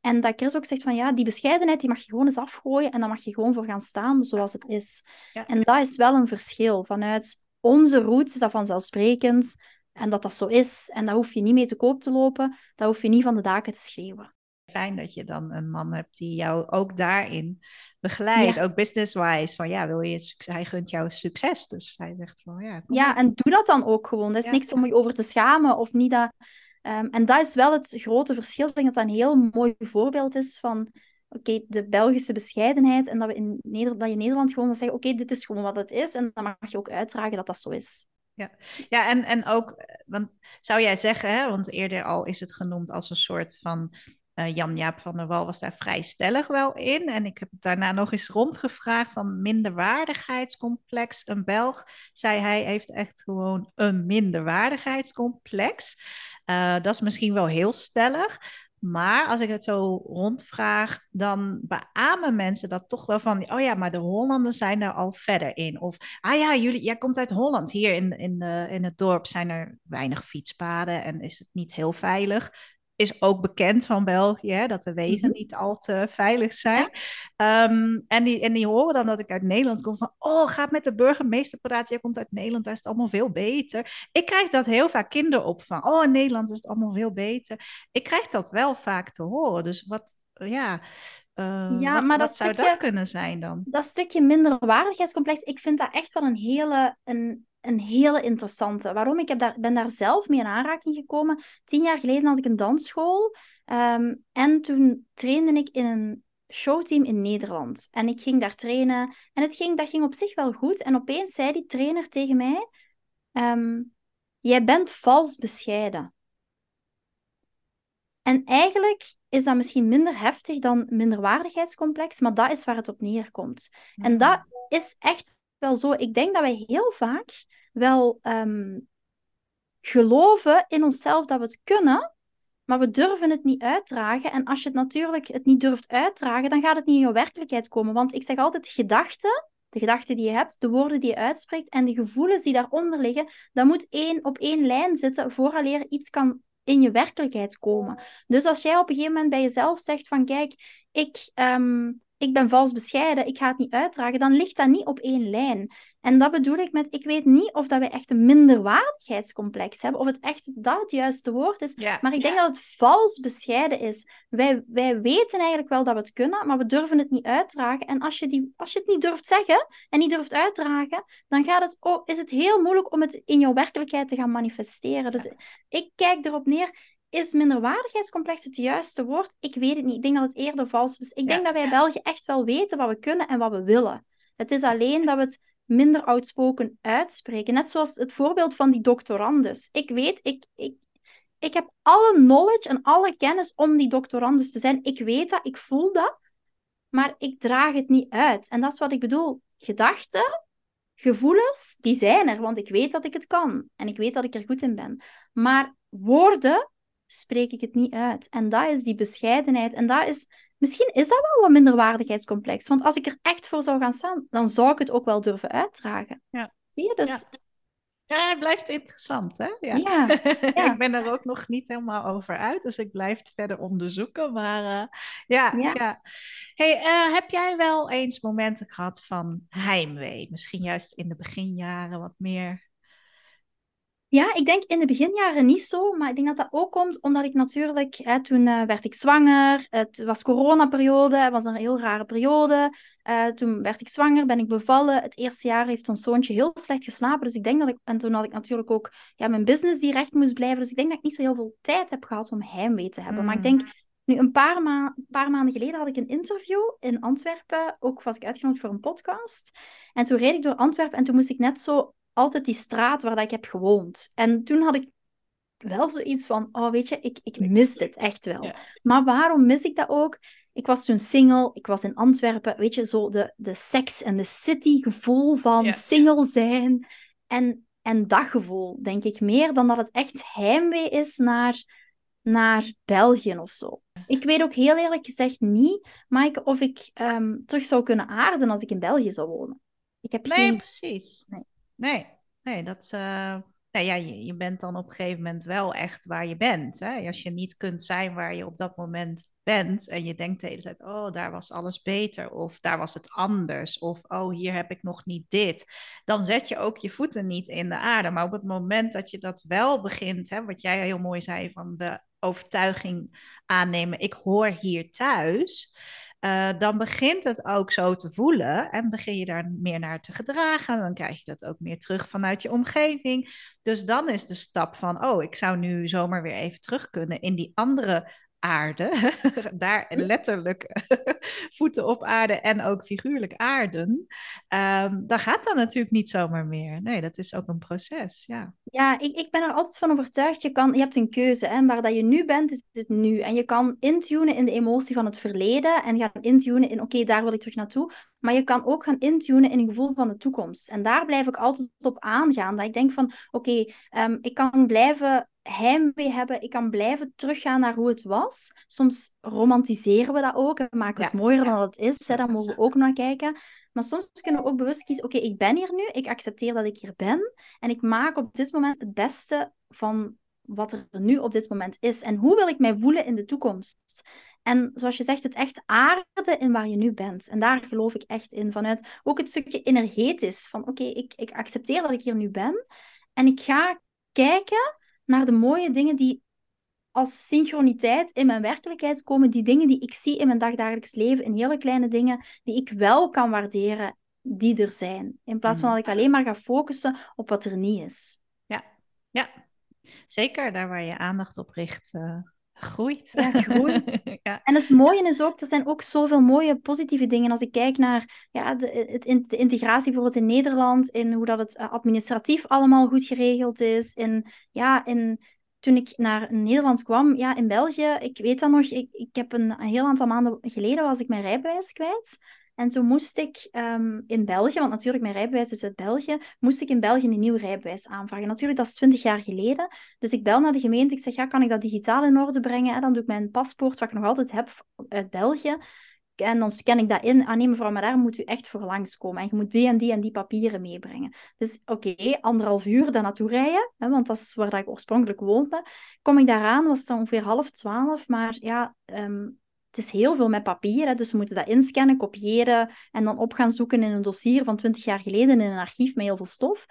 En dat Chris ook zegt van, ja, die bescheidenheid, die mag je gewoon eens afgooien en dan mag je gewoon voor gaan staan zoals het is. En dat is wel een verschil. Vanuit onze roots is dat vanzelfsprekend en dat dat zo is. En daar hoef je niet mee te koop te lopen. Daar hoef je niet van de daken te schreeuwen. fijn dat je dan een man hebt die jou ook daarin begeleidt. Ook business-wise. Van ja, wil je? Hij gunt jou succes. Dus hij zegt van ja. Ja, en doe dat dan ook gewoon. Dat is niks om je over te schamen of niet dat. Ehm, en dat is wel het grote verschil. Ik denk dat dat een heel mooi voorbeeld is van oké, de Belgische bescheidenheid en dat, we in Nederland, dat je in Nederland gewoon zegt, oké, dit is gewoon wat het is en dan mag je ook uitdragen dat dat zo is. Ja, ja en, en ook, want zou jij zeggen, hè, want eerder al is het genoemd als een soort van uh, Jan-Jaap van der Wal was daar vrij stellig wel in. En ik heb het daarna nog eens rondgevraagd van minderwaardigheidscomplex. Een Belg, zei hij, heeft echt gewoon een minderwaardigheidscomplex. Uh, dat is misschien wel heel stellig. Maar als ik het zo rondvraag, dan beamen mensen dat toch wel van, oh ja, maar de Hollanders zijn er al verder in. Of, ah ja, jullie, jij komt uit Holland. Hier in, in, de, in het dorp zijn er weinig fietspaden en is het niet heel veilig is ook bekend van België, hè, dat de wegen mhm. niet al te veilig zijn. Ehm, en, die, en die horen dan dat ik uit Nederland kom van, oh, ga met de burgemeester praten, jij komt uit Nederland, daar is het allemaal veel beter. Ik krijg dat heel vaak kinderopvang, oh, in Nederland is het allemaal veel beter. Ik krijg dat wel vaak te horen, dus wat, ja... Uh, ja, wat, maar dat zou dat kunnen zijn dan? Dat stukje minderwaardigheidscomplex, ik vind dat echt wel een hele, een, een hele interessante. Waarom? Ik heb daar, ben daar zelf mee in aanraking gekomen. Tien jaar geleden had ik een dansschool. Ehm, en toen trainde ik in een showteam in Nederland. En ik ging daar trainen. En het ging, dat ging op zich wel goed. En opeens zei die trainer tegen mij... Ehm, jij bent vals bescheiden. En eigenlijk is dat misschien minder heftig dan minderwaardigheidscomplex, maar dat is waar het op neerkomt. En hmm. dat is echt wel zo. Ik denk dat wij heel vaak wel ehm, geloven in onszelf dat we het kunnen, maar we durven het niet uitdragen. En als je het natuurlijk het niet durft uitdragen, dan gaat het niet in je werkelijkheid komen. Want ik zeg altijd, gedachten, de gedachten die je hebt, de woorden die je uitspreekt en de gevoelens die daaronder liggen, dat moet één op één lijn zitten vooraleer iets kan in je werkelijkheid komen. Dus als jij op een gegeven moment bij jezelf zegt van kijk, ik, ehm, ik ben vals bescheiden, ik ga het niet uitdragen, dan ligt dat niet op één lijn. En dat bedoel ik met, ik weet niet of dat we echt een minderwaardigheidscomplex hebben, of het echt dat het juiste woord is. maar ik denk dat het vals bescheiden is. Wij, wij weten eigenlijk wel dat we het kunnen, maar we durven het niet uitdragen. En als je, die, als je het niet durft zeggen en niet durft uitdragen, dan gaat het ook, is het heel moeilijk om het in jouw werkelijkheid te gaan manifesteren. Dus ik kijk erop neer, is minderwaardigheidscomplex het juiste woord? Ik weet het niet. Ik denk dat het eerder vals is. Ik denk dat wij België echt wel weten wat we kunnen en wat we willen. Het is alleen dat we het minder outspoken uitspreken. Net zoals het voorbeeld van die doctorandus. Ik weet, ik, ik, ik heb alle knowledge en alle kennis om die doctorandus te zijn. Ik weet dat, ik voel dat, maar ik draag het niet uit. En dat is wat ik bedoel. Gedachten, gevoelens, die zijn er, want ik weet dat ik het kan. En ik weet dat ik er goed in ben. Maar woorden spreek ik het niet uit. En dat is die bescheidenheid. En dat is, misschien is dat wel wat minderwaardigheidscomplex. Want als ik er echt voor zou gaan staan, dan zou ik het ook wel durven uitdragen. Ja. Zie je? Dus... Ja. Ja, het blijft interessant, hè? Ja. ja, ik ben er ook nog niet helemaal over uit, dus ik blijf het verder onderzoeken. Maar uh, ja, ja, Hey, uh, heb jij wel eens momenten gehad van heimwee? Misschien juist in de beginjaren wat meer ja, ik denk in de beginjaren niet zo, maar ik denk dat dat ook komt omdat ik natuurlijk, hè, toen uh, werd ik zwanger, het was coronaperiode, het was een heel rare periode. Uh, toen werd ik zwanger, ben ik bevallen. Het eerste jaar heeft ons zoontje heel slecht geslapen, dus ik denk dat ik, en toen had ik natuurlijk ook ja, mijn business die recht moest blijven, dus ik denk dat ik niet zo heel veel tijd heb gehad om heimwee te hebben. Maar ik denk, mm. nu een paar, ma paar maanden geleden had ik een interview in Antwerpen, ook was ik uitgenodigd voor een podcast. En toen reed ik door Antwerpen en toen moest ik net zo altijd die straat waar dat ik heb gewoond. En toen had ik wel zoiets van, oh weet je, ik, ik mis dit echt wel. Maar waarom mis ik dat ook? Ik was toen single, ik was in Antwerpen, weet je, zo de, de sex en de city gevoel van single zijn. En, en dat gevoel, denk ik, meer dan dat het echt heimwee is naar, naar België of zo. Ik weet ook heel eerlijk gezegd niet, Maaike, of ik um, terug zou kunnen aarden als ik in België zou wonen. Ik heb nee, geen... precies. Nee. Nee, nee, dat. Uh, ja, je, je bent dan op een gegeven moment wel echt waar je bent. Hè? Als je niet kunt zijn waar je op dat moment bent en je denkt de hele tijd, oh, daar was alles beter, of daar was het anders, of oh, hier heb ik nog niet dit, dan zet je ook je voeten niet in de aarde. Maar op het moment dat je dat wel begint, hè, wat jij heel mooi zei van de overtuiging aannemen, ik hoor hier thuis, uh, dan begint het ook zo te voelen en begin je daar meer naar te gedragen. Dan krijg je dat ook meer terug vanuit je omgeving. Dus dan is de stap van, oh, ik zou nu zomaar weer even terug kunnen in die andere aarde, daar letterlijk voeten op aarde en ook figuurlijk aarden, um, dan gaat dat natuurlijk niet zomaar meer. Nee, dat is ook een proces, ja. Ja, ik, ik ben er altijd van overtuigd, je, kan, je hebt een keuze. En waar dat je nu bent, is het nu. En je kan intunen in de emotie van het verleden en gaan intunen in, oké, daar wil ik terug naartoe. Maar je kan ook gaan intunen in een gevoel van de toekomst. En daar blijf ik altijd op aangaan. Dat ik denk van, oké, ehm, ik kan blijven heimwee hebben. Ik kan blijven teruggaan naar hoe het was. Soms romantiseren we dat ook en maken we het mooier dan het is. Hè. Daar mogen we ook naar kijken. Maar soms kunnen we ook bewust kiezen, oké, ik ben hier nu. Ik accepteer dat ik hier ben. En ik maak op dit moment het beste van wat er nu op dit moment is. En hoe wil ik mij voelen in de toekomst? En zoals je zegt, het echt aarde in waar je nu bent. En daar geloof ik echt in. Vanuit ook het stukje energetisch. Van oké, ik, ik accepteer dat ik hier nu ben. En ik ga kijken naar de mooie dingen die als synchroniteit in mijn werkelijkheid komen. Die dingen die ik zie in mijn dagdagelijks leven. In hele kleine dingen die ik wel kan waarderen, die er zijn. In plaats van mm. dat ik alleen maar ga focussen op wat er niet is. Ja, ja. zeker daar waar je aandacht op richt. Uh groeit. Ja, groeit. ja. En het mooie is ook, er zijn ook zoveel mooie positieve dingen. Als ik kijk naar ja, de, het, de integratie bijvoorbeeld in Nederland, in hoe dat het eh, administratief allemaal goed geregeld is, in, ja, in, toen ik naar Nederland kwam, ja, in België, ik weet dat nog, ik, ik heb een, een heel aantal maanden geleden was ik mijn rijbewijs kwijt. En toen moest ik um, in België, want natuurlijk mijn rijbewijs is uit België, moest ik in België een nieuw rijbewijs aanvragen. Natuurlijk, dat is twintig jaar geleden. Dus ik bel naar de gemeente, ik zeg, ja, kan ik dat digitaal in orde brengen? En dan doe ik mijn paspoort, wat ik nog altijd heb, uit België. En dan scan ik dat in. Ah nee, mevrouw, maar daar moet u echt voor langskomen. En je moet die en die en die papieren meebrengen. Dus oké, anderhalf uur daar naartoe rijden, hè, want dat is waar ik oorspronkelijk woonde. Kom ik daaraan, was het ongeveer half twaalf. Maar ja, um, het is heel veel met papier, hè, dus we moeten dat inscannen, kopiëren en dan op gaan zoeken in een dossier van 20 jaar geleden in een archief met heel veel stof.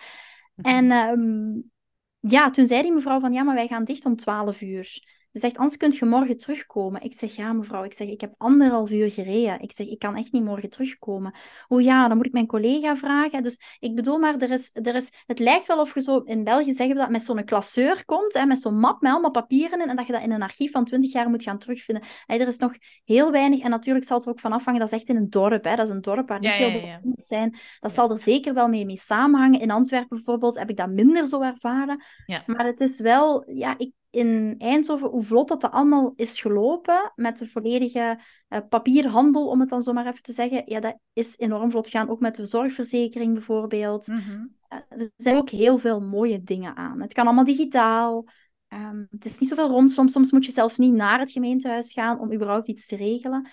Mhm. En um, ja, toen zei die mevrouw van ja, maar wij gaan dicht om 12 uur. Ze zegt, anders kunt je morgen terugkomen. Ik zeg, ja mevrouw, ik zeg, ik heb anderhalf uur gereden. Ik zeg, ik kan echt niet morgen terugkomen. Oh ja, dan moet ik mijn collega vragen. Dus ik bedoel maar, er is, er is, het lijkt wel of je zo, in België zeggen we dat, met zo'n klasseur komt, hè, met zo'n map met allemaal papieren in, en dat je dat in een archief van 20 jaar moet gaan terugvinden. Er is nog heel weinig, en natuurlijk zal het er ook van afhangen, dat is echt in een dorp, hè. dat is een dorp waar niet veel ja, zijn. Dat zal er zeker wel mee, mee samenhangen. In Antwerpen bijvoorbeeld heb ik dat minder zo ervaren. Maar het is wel, ja, ik, in Eindhoven, hoe vlot dat, dat allemaal is gelopen met de volledige uh, papierhandel, om het dan zo maar even te zeggen. Ja, dat is enorm vlot gaan, ook met de zorgverzekering bijvoorbeeld. Mhm. Eh, er zijn ook heel veel mooie dingen aan. Het kan allemaal digitaal. Um, het is niet zoveel rond. Soms, soms moet je zelfs niet naar het gemeentehuis gaan om überhaupt iets te regelen.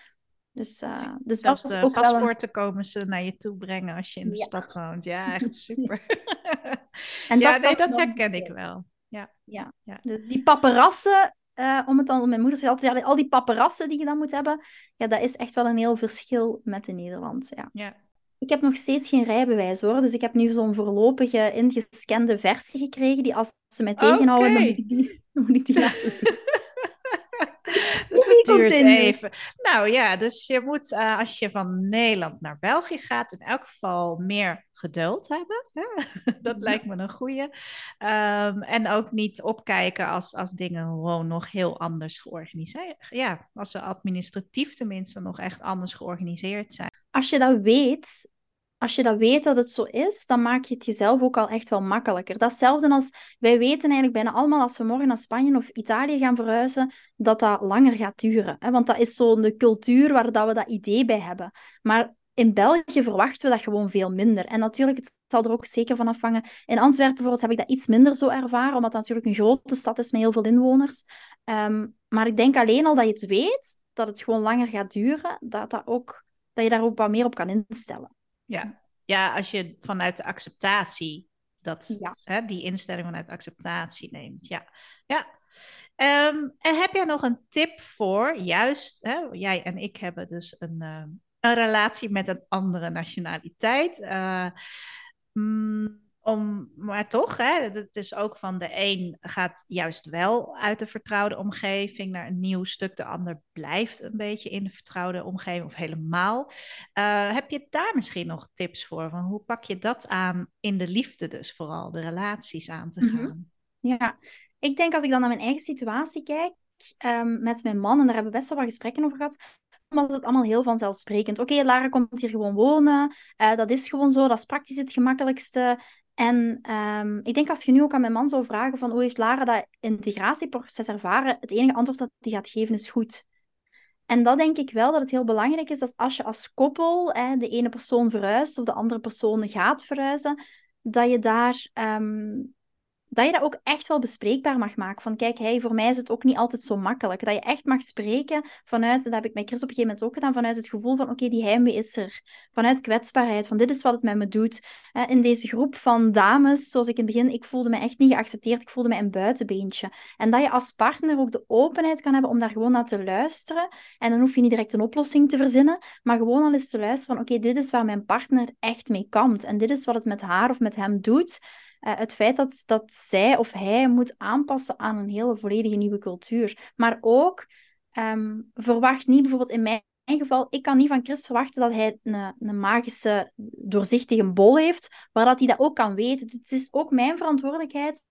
Dus, uh, dus dat is ook paspoorten een... komen ze naar je toe brengen als je in de stad woont. Ja, echt super. en ja, dat, nee, dat herken ik wel ja. ja. ja. Dus die paparassen, uh, om het dan, mijn moeder zei altijd, ja, al die paparassen die je dan moet hebben, ja, dat is echt wel een heel verschil met de Nederlandse. Ja. ja. Ik heb nog steeds geen rijbewijs hoor, dus ik heb nu zo'n voorlopige ingescande versie gekregen, die als ze mij tegenhouden, dan moet ik die, moet ik die laten zien. duurt even. Nou ja, dus je moet uh, als je van Nederland naar België gaat, in elk geval meer geduld hebben. Dat lijkt me een goede. Um, en ook niet opkijken als, als dingen gewoon nog heel anders georganiseerd Ja, als ze administratief tenminste nog echt anders georganiseerd zijn. Als je dat weet, als je dat weet dat het zo is, dan maak je het jezelf ook al echt wel makkelijker. Datzelfde als wij weten eigenlijk bijna allemaal als we morgen naar Spanje of Italië gaan verhuizen, dat dat langer gaat duren. Hè? Want dat is zo de cultuur waar dat we dat idee bij hebben. Maar in België verwachten we dat gewoon veel minder. En natuurlijk, het zal er ook zeker van afhangen. In Antwerpen bijvoorbeeld heb ik dat iets minder zo ervaren, omdat het natuurlijk een grote stad is met heel veel inwoners. Ehm, maar ik denk alleen al dat je het weet, dat het gewoon langer gaat duren, dat, dat, ook, dat je daar ook wat meer op kan instellen. Ja, ja als je vanuit de acceptatie, dat, hè, die instelling vanuit acceptatie neemt. Ja, ja. Ehm, en heb jij nog een tip voor, juist, hè, jij en ik hebben dus een, uh, een relatie met een andere nationaliteit. Uh, mm, om, maar toch, hè, het is ook van de een gaat juist wel uit de vertrouwde omgeving naar een nieuw stuk, de ander blijft een beetje in de vertrouwde omgeving of helemaal. Uh, heb je daar misschien nog tips voor? Van hoe pak je dat aan in de liefde dus vooral, de relaties aan te mhm. gaan? Ja, ik denk als ik dan naar mijn eigen situatie kijk, um, met mijn man, en daar hebben we best wel wat gesprekken over gehad, was het allemaal heel vanzelfsprekend. Oké, Lara komt hier gewoon wonen. Uh, dat is gewoon zo. Dat is praktisch het gemakkelijkste. En um, ik denk als je nu ook aan mijn man zou vragen van hoe heeft Lara dat integratieproces ervaren, het enige antwoord dat hij gaat geven is goed. En dat denk ik wel dat het heel belangrijk is dat als je als koppel hè, de ene persoon verhuist of de andere persoon gaat verhuizen, dat je daar um, dat je dat ook echt wel bespreekbaar mag maken. Van kijk, hey, voor mij is het ook niet altijd zo makkelijk. Dat je echt mag spreken vanuit, dat heb ik met Chris op een gegeven moment ook gedaan, vanuit het gevoel van oké, die heimwee is er. Vanuit kwetsbaarheid, van dit is wat het met me doet. In deze groep van dames, zoals ik in het begin, ik voelde me echt niet geaccepteerd. Ik voelde me een buitenbeentje. En dat je als partner ook de openheid kan hebben om daar gewoon naar te luisteren. En dan hoef je niet direct een oplossing te verzinnen, maar gewoon al eens te luisteren van oké, dit is waar mijn partner echt mee kampt. En dit is wat het met haar of met hem doet. Uh, het feit dat, dat zij of hij moet aanpassen aan een hele volledige nieuwe cultuur. Maar ook um, verwacht niet, bijvoorbeeld in mijn geval, ik kan niet van Chris verwachten dat hij een, een magische, doorzichtige bol heeft, maar dat hij dat ook kan weten. Dus het is ook mijn verantwoordelijkheid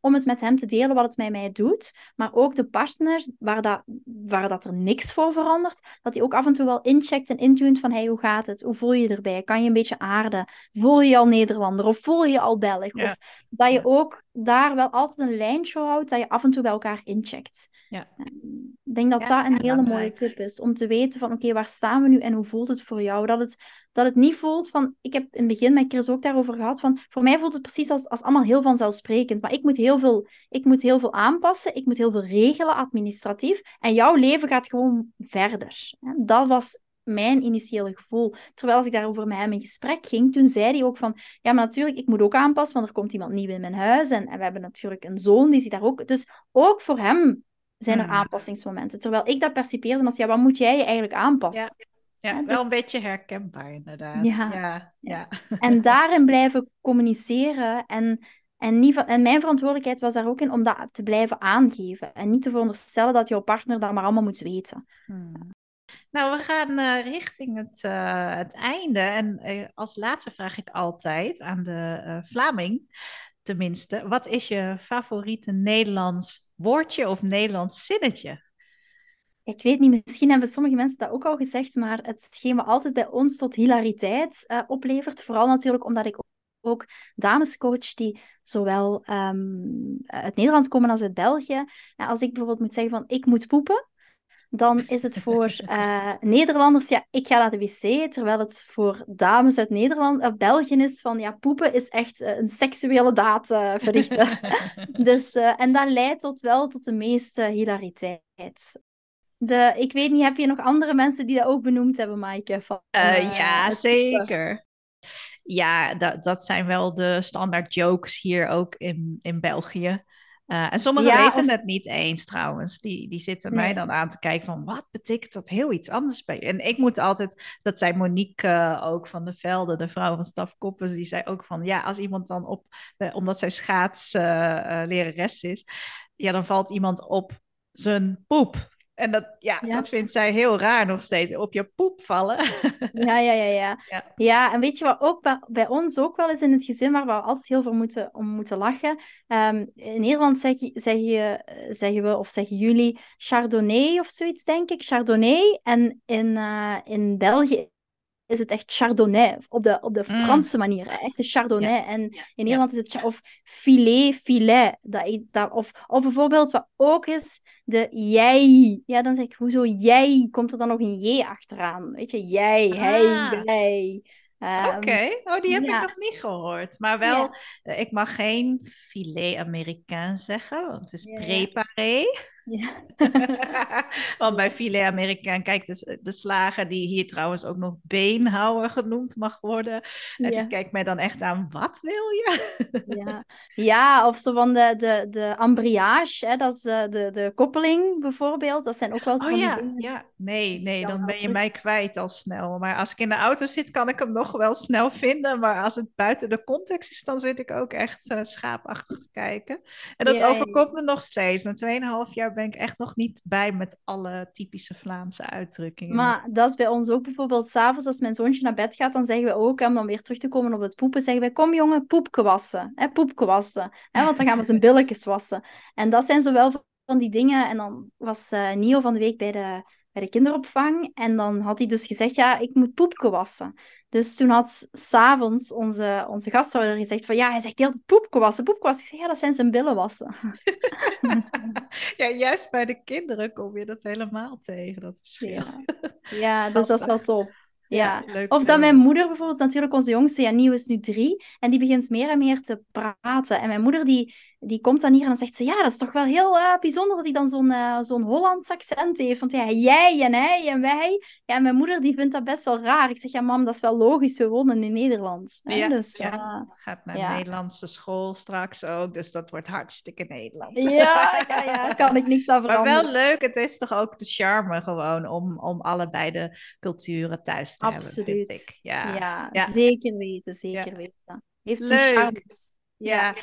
om het met hem te delen wat het met mij doet. Maar ook de partner, waar dat, waar dat er niks voor verandert, dat hij ook af en toe wel incheckt en intunt van hey, hoe gaat het? Hoe voel je je erbij? Kan je een beetje aarden? Voel je je al Nederlander? Of voel je je al Belg? Of dat je ook daar wel altijd een lijntje houdt, dat je af en toe bij elkaar incheckt. Ja. Ik denk dat dat een hele mooie tip is, om te weten van oké, waar staan we nu en hoe voelt het voor jou? Dat het dat het niet voelt van, ik heb in het begin met Chris ook daarover gehad, van voor mij voelt het precies als, als allemaal heel vanzelfsprekend, maar ik moet, heel veel, ik moet heel veel aanpassen, ik moet heel veel regelen administratief en jouw leven gaat gewoon verder. Dat was mijn initiële gevoel. Terwijl als ik daarover met hem in gesprek ging, toen zei hij ook van, ja, maar natuurlijk, ik moet ook aanpassen, want er komt iemand nieuw in mijn huis en, en we hebben natuurlijk een zoon, die zit daar ook. Dus ook voor hem zijn er hmm. aanpassingsmomenten. Terwijl ik dat percipeerde als, ja, wat moet jij je eigenlijk aanpassen? Ja. Ja, wel een beetje herkenbaar inderdaad. Ja. ja, ja. En daarin blijven communiceren. En, en, niet, en mijn verantwoordelijkheid was daar ook in om dat te blijven aangeven. En niet te veronderstellen dat jouw partner dat maar allemaal moet weten. Hmm. Nou, we gaan uh, richting het, uh, het einde. En uh, als laatste vraag ik altijd aan de Vlaming, tenminste. Wat is je favoriete Nederlands woordje of Nederlands zinnetje? Ik weet niet, misschien hebben sommige mensen dat ook al gezegd, maar hetgeen wat altijd bij ons tot hilariteit uh, oplevert, vooral natuurlijk omdat ik ook dames coach die zowel um, uit Nederland komen als uit België. En als ik bijvoorbeeld moet zeggen van ik moet poepen, dan is het voor uh, Nederlanders, ja, ik ga naar de wc, terwijl het voor dames uit Nederland, uh, België is van, ja, poepen is echt uh, een seksuele daad verrichten. dus, en dat leidt tot wel tot de meeste hilariteit. De, ik weet niet, heb je nog andere mensen die dat ook benoemd hebben, Maaike? Van, uh, ja, zeker. Ja, dat, dat zijn wel de standaard jokes hier ook in, in België. Uh, en sommigen weten het niet eens trouwens. Die, die zitten mij dan aan te kijken van wat betekent dat heel iets anders bij je? En ik moet altijd, dat zei Monique uh, ook van de Velde, de vrouw van Staf Koppens, die zei ook van ja, als iemand dan op, omdat zij schaats lerares is, ja, dan valt iemand op zijn poep. En dat, ja, dat vindt zij heel raar nog steeds. Op je poep vallen. Ja, ja, ja, ja. Ja, ja en weet je wat ook bij, bij, ons ook wel is in het gezin waar we altijd heel veel moeten, om moeten lachen. Um, in Nederland zeg, zeg je, zeggen we, of zeggen jullie Chardonnay of zoiets, denk ik. Chardonnay. En in, uh, in België is het echt chardonnay, op de, op de mm. Franse manier, echt de chardonnay. En in Nederland is het of filet, filet. Dat, dat, of, of bijvoorbeeld wat ook is, de jij. Ja, dan zeg ik, hoezo jij? Komt er dan nog een j achteraan? Weet je, jij, ah. hij, wij. Um, Oké, oh, die heb ik nog niet gehoord. Maar wel, eh, ik mag geen filet Amerikaan zeggen, want het is prepa carré. Ja. Want bij filet Amerikaan, kijk, de, de slager die hier trouwens ook nog beenhouwer genoemd mag worden, ja. die kijkt mij dan echt aan, wat wil je? ja. ja, of zo van de, de, de embrayage, hè, dat is de, de, de koppeling bijvoorbeeld, dat zijn ook wel zo oh, ja. ja, nee, nee, dan ben je mij kwijt al snel. Maar als ik in de auto zit, kan ik hem nog wel snel vinden, maar als het buiten de context is, dan zit ik ook echt uh, schaapachtig te kijken. En dat overkomt me nog steeds. Na 2,5 jaar ben ik echt nog niet bij met alle typische Vlaamse uitdrukkingen. Maar dat is bij ons ook bijvoorbeeld s'avonds als mijn zoontje naar bed gaat, dan zeggen we ook, om dan weer terug te komen op het poepen, zeggen wij, kom jongen, poepke wassen. Hè, poepke wassen. Hè, want dan gaan we zijn billetjes wassen. En dat zijn zowel van die dingen. En dan was uh, Nio van de week bij de bij de kinderopvang. En dan had hij dus gezegd, ja, ik moet poepke wassen. Dus toen had s'avonds onze, onze gasthouder gezegd van, ja, hij zegt heel tijd poepke wassen, poepke wassen. Ik zeg, ja, dat zijn zijn billen wassen. ja, juist bij de kinderen kom je dat helemaal tegen, dat verschil. Ja, ja dus dat is wel top. Ja, of dat mijn moeder bijvoorbeeld, natuurlijk onze jongste, ja, Nieuw is nu drie, en die begint meer en meer te praten. En mijn moeder die, die komt dan hier en dan zegt ze, ja, dat is toch wel heel uh, bijzonder dat hij dan zo'n uh, zo'n Hollands accent heeft. Want ja, jij en hij en wij. Ja, en mijn moeder die vindt dat best wel raar. Ik zeg, ja mam, dat is wel logisch, we wonen in Nederland. Ja, dus, ja. Uh, gaat naar ja. Nederlandse school straks ook, dus dat wordt hartstikke Nederlands. Ja, ja, ja, kan ik niks aan veranderen. Maar wel leuk, het is toch ook de charme gewoon om, om allebei de culturen thuis te Absoluut. hebben, vind ik. Ja, ja. zeker weten, zeker weten. Heeft zijn charmes. ja.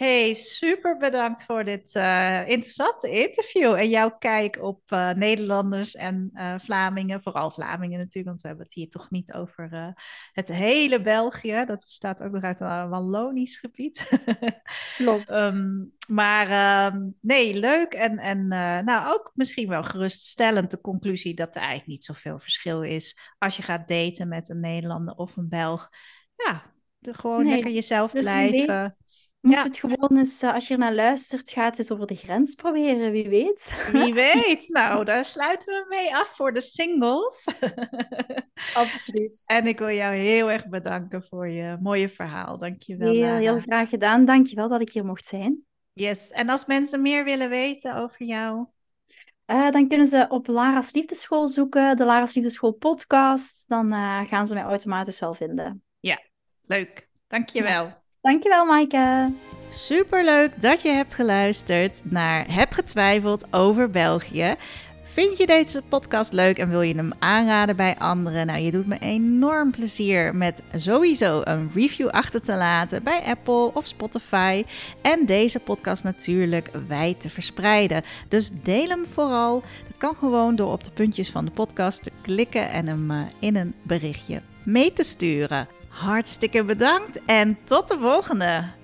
Hey, super bedankt voor dit uh, interessante interview en jouw kijk op uh, Nederlanders en uh, Vlamingen, vooral Vlamingen natuurlijk, want we hebben het hier toch niet over het hele België. Dat bestaat ook nog uit een Wallonisch gebied. Klopt. um, maar um, nee, leuk en, en nou ook misschien wel geruststellend de conclusie dat er eigenlijk niet zoveel verschil is als je gaat daten met een Nederlander of een Belg. Ja, gewoon nee, lekker jezelf dus blijven. Moet ja. het gewoon eens, uh, als je naar luistert, gaat eens over de grens proberen, wie weet. Wie weet. Nou, daar sluiten we mee af voor de singles. Absoluut. En ik wil jou heel erg bedanken voor je mooie verhaal. Dankjewel. Heel, heel graag gedaan. Dankjewel dat ik hier mocht zijn. Yes. En als mensen meer willen weten over jou? Uh, dan kunnen ze op Lara's Liefdeschool zoeken, de Lara's Liefdeschool podcast. Dan uh, gaan ze mij automatisch wel vinden. Ja, leuk. Dankjewel. Yes. Dankjewel, Maaike. Superleuk dat je hebt geluisterd naar Heb getwijfeld over België. Vind je deze podcast leuk en wil je hem aanraden bij anderen? Nou, je doet me enorm plezier met sowieso een review achter te laten bij Apple of Spotify. En deze podcast natuurlijk wijd te verspreiden. Dus deel hem vooral. Dat kan gewoon door op de puntjes van de podcast te klikken en hem eh, in een berichtje mee te sturen. Hartstikke bedankt en tot de volgende!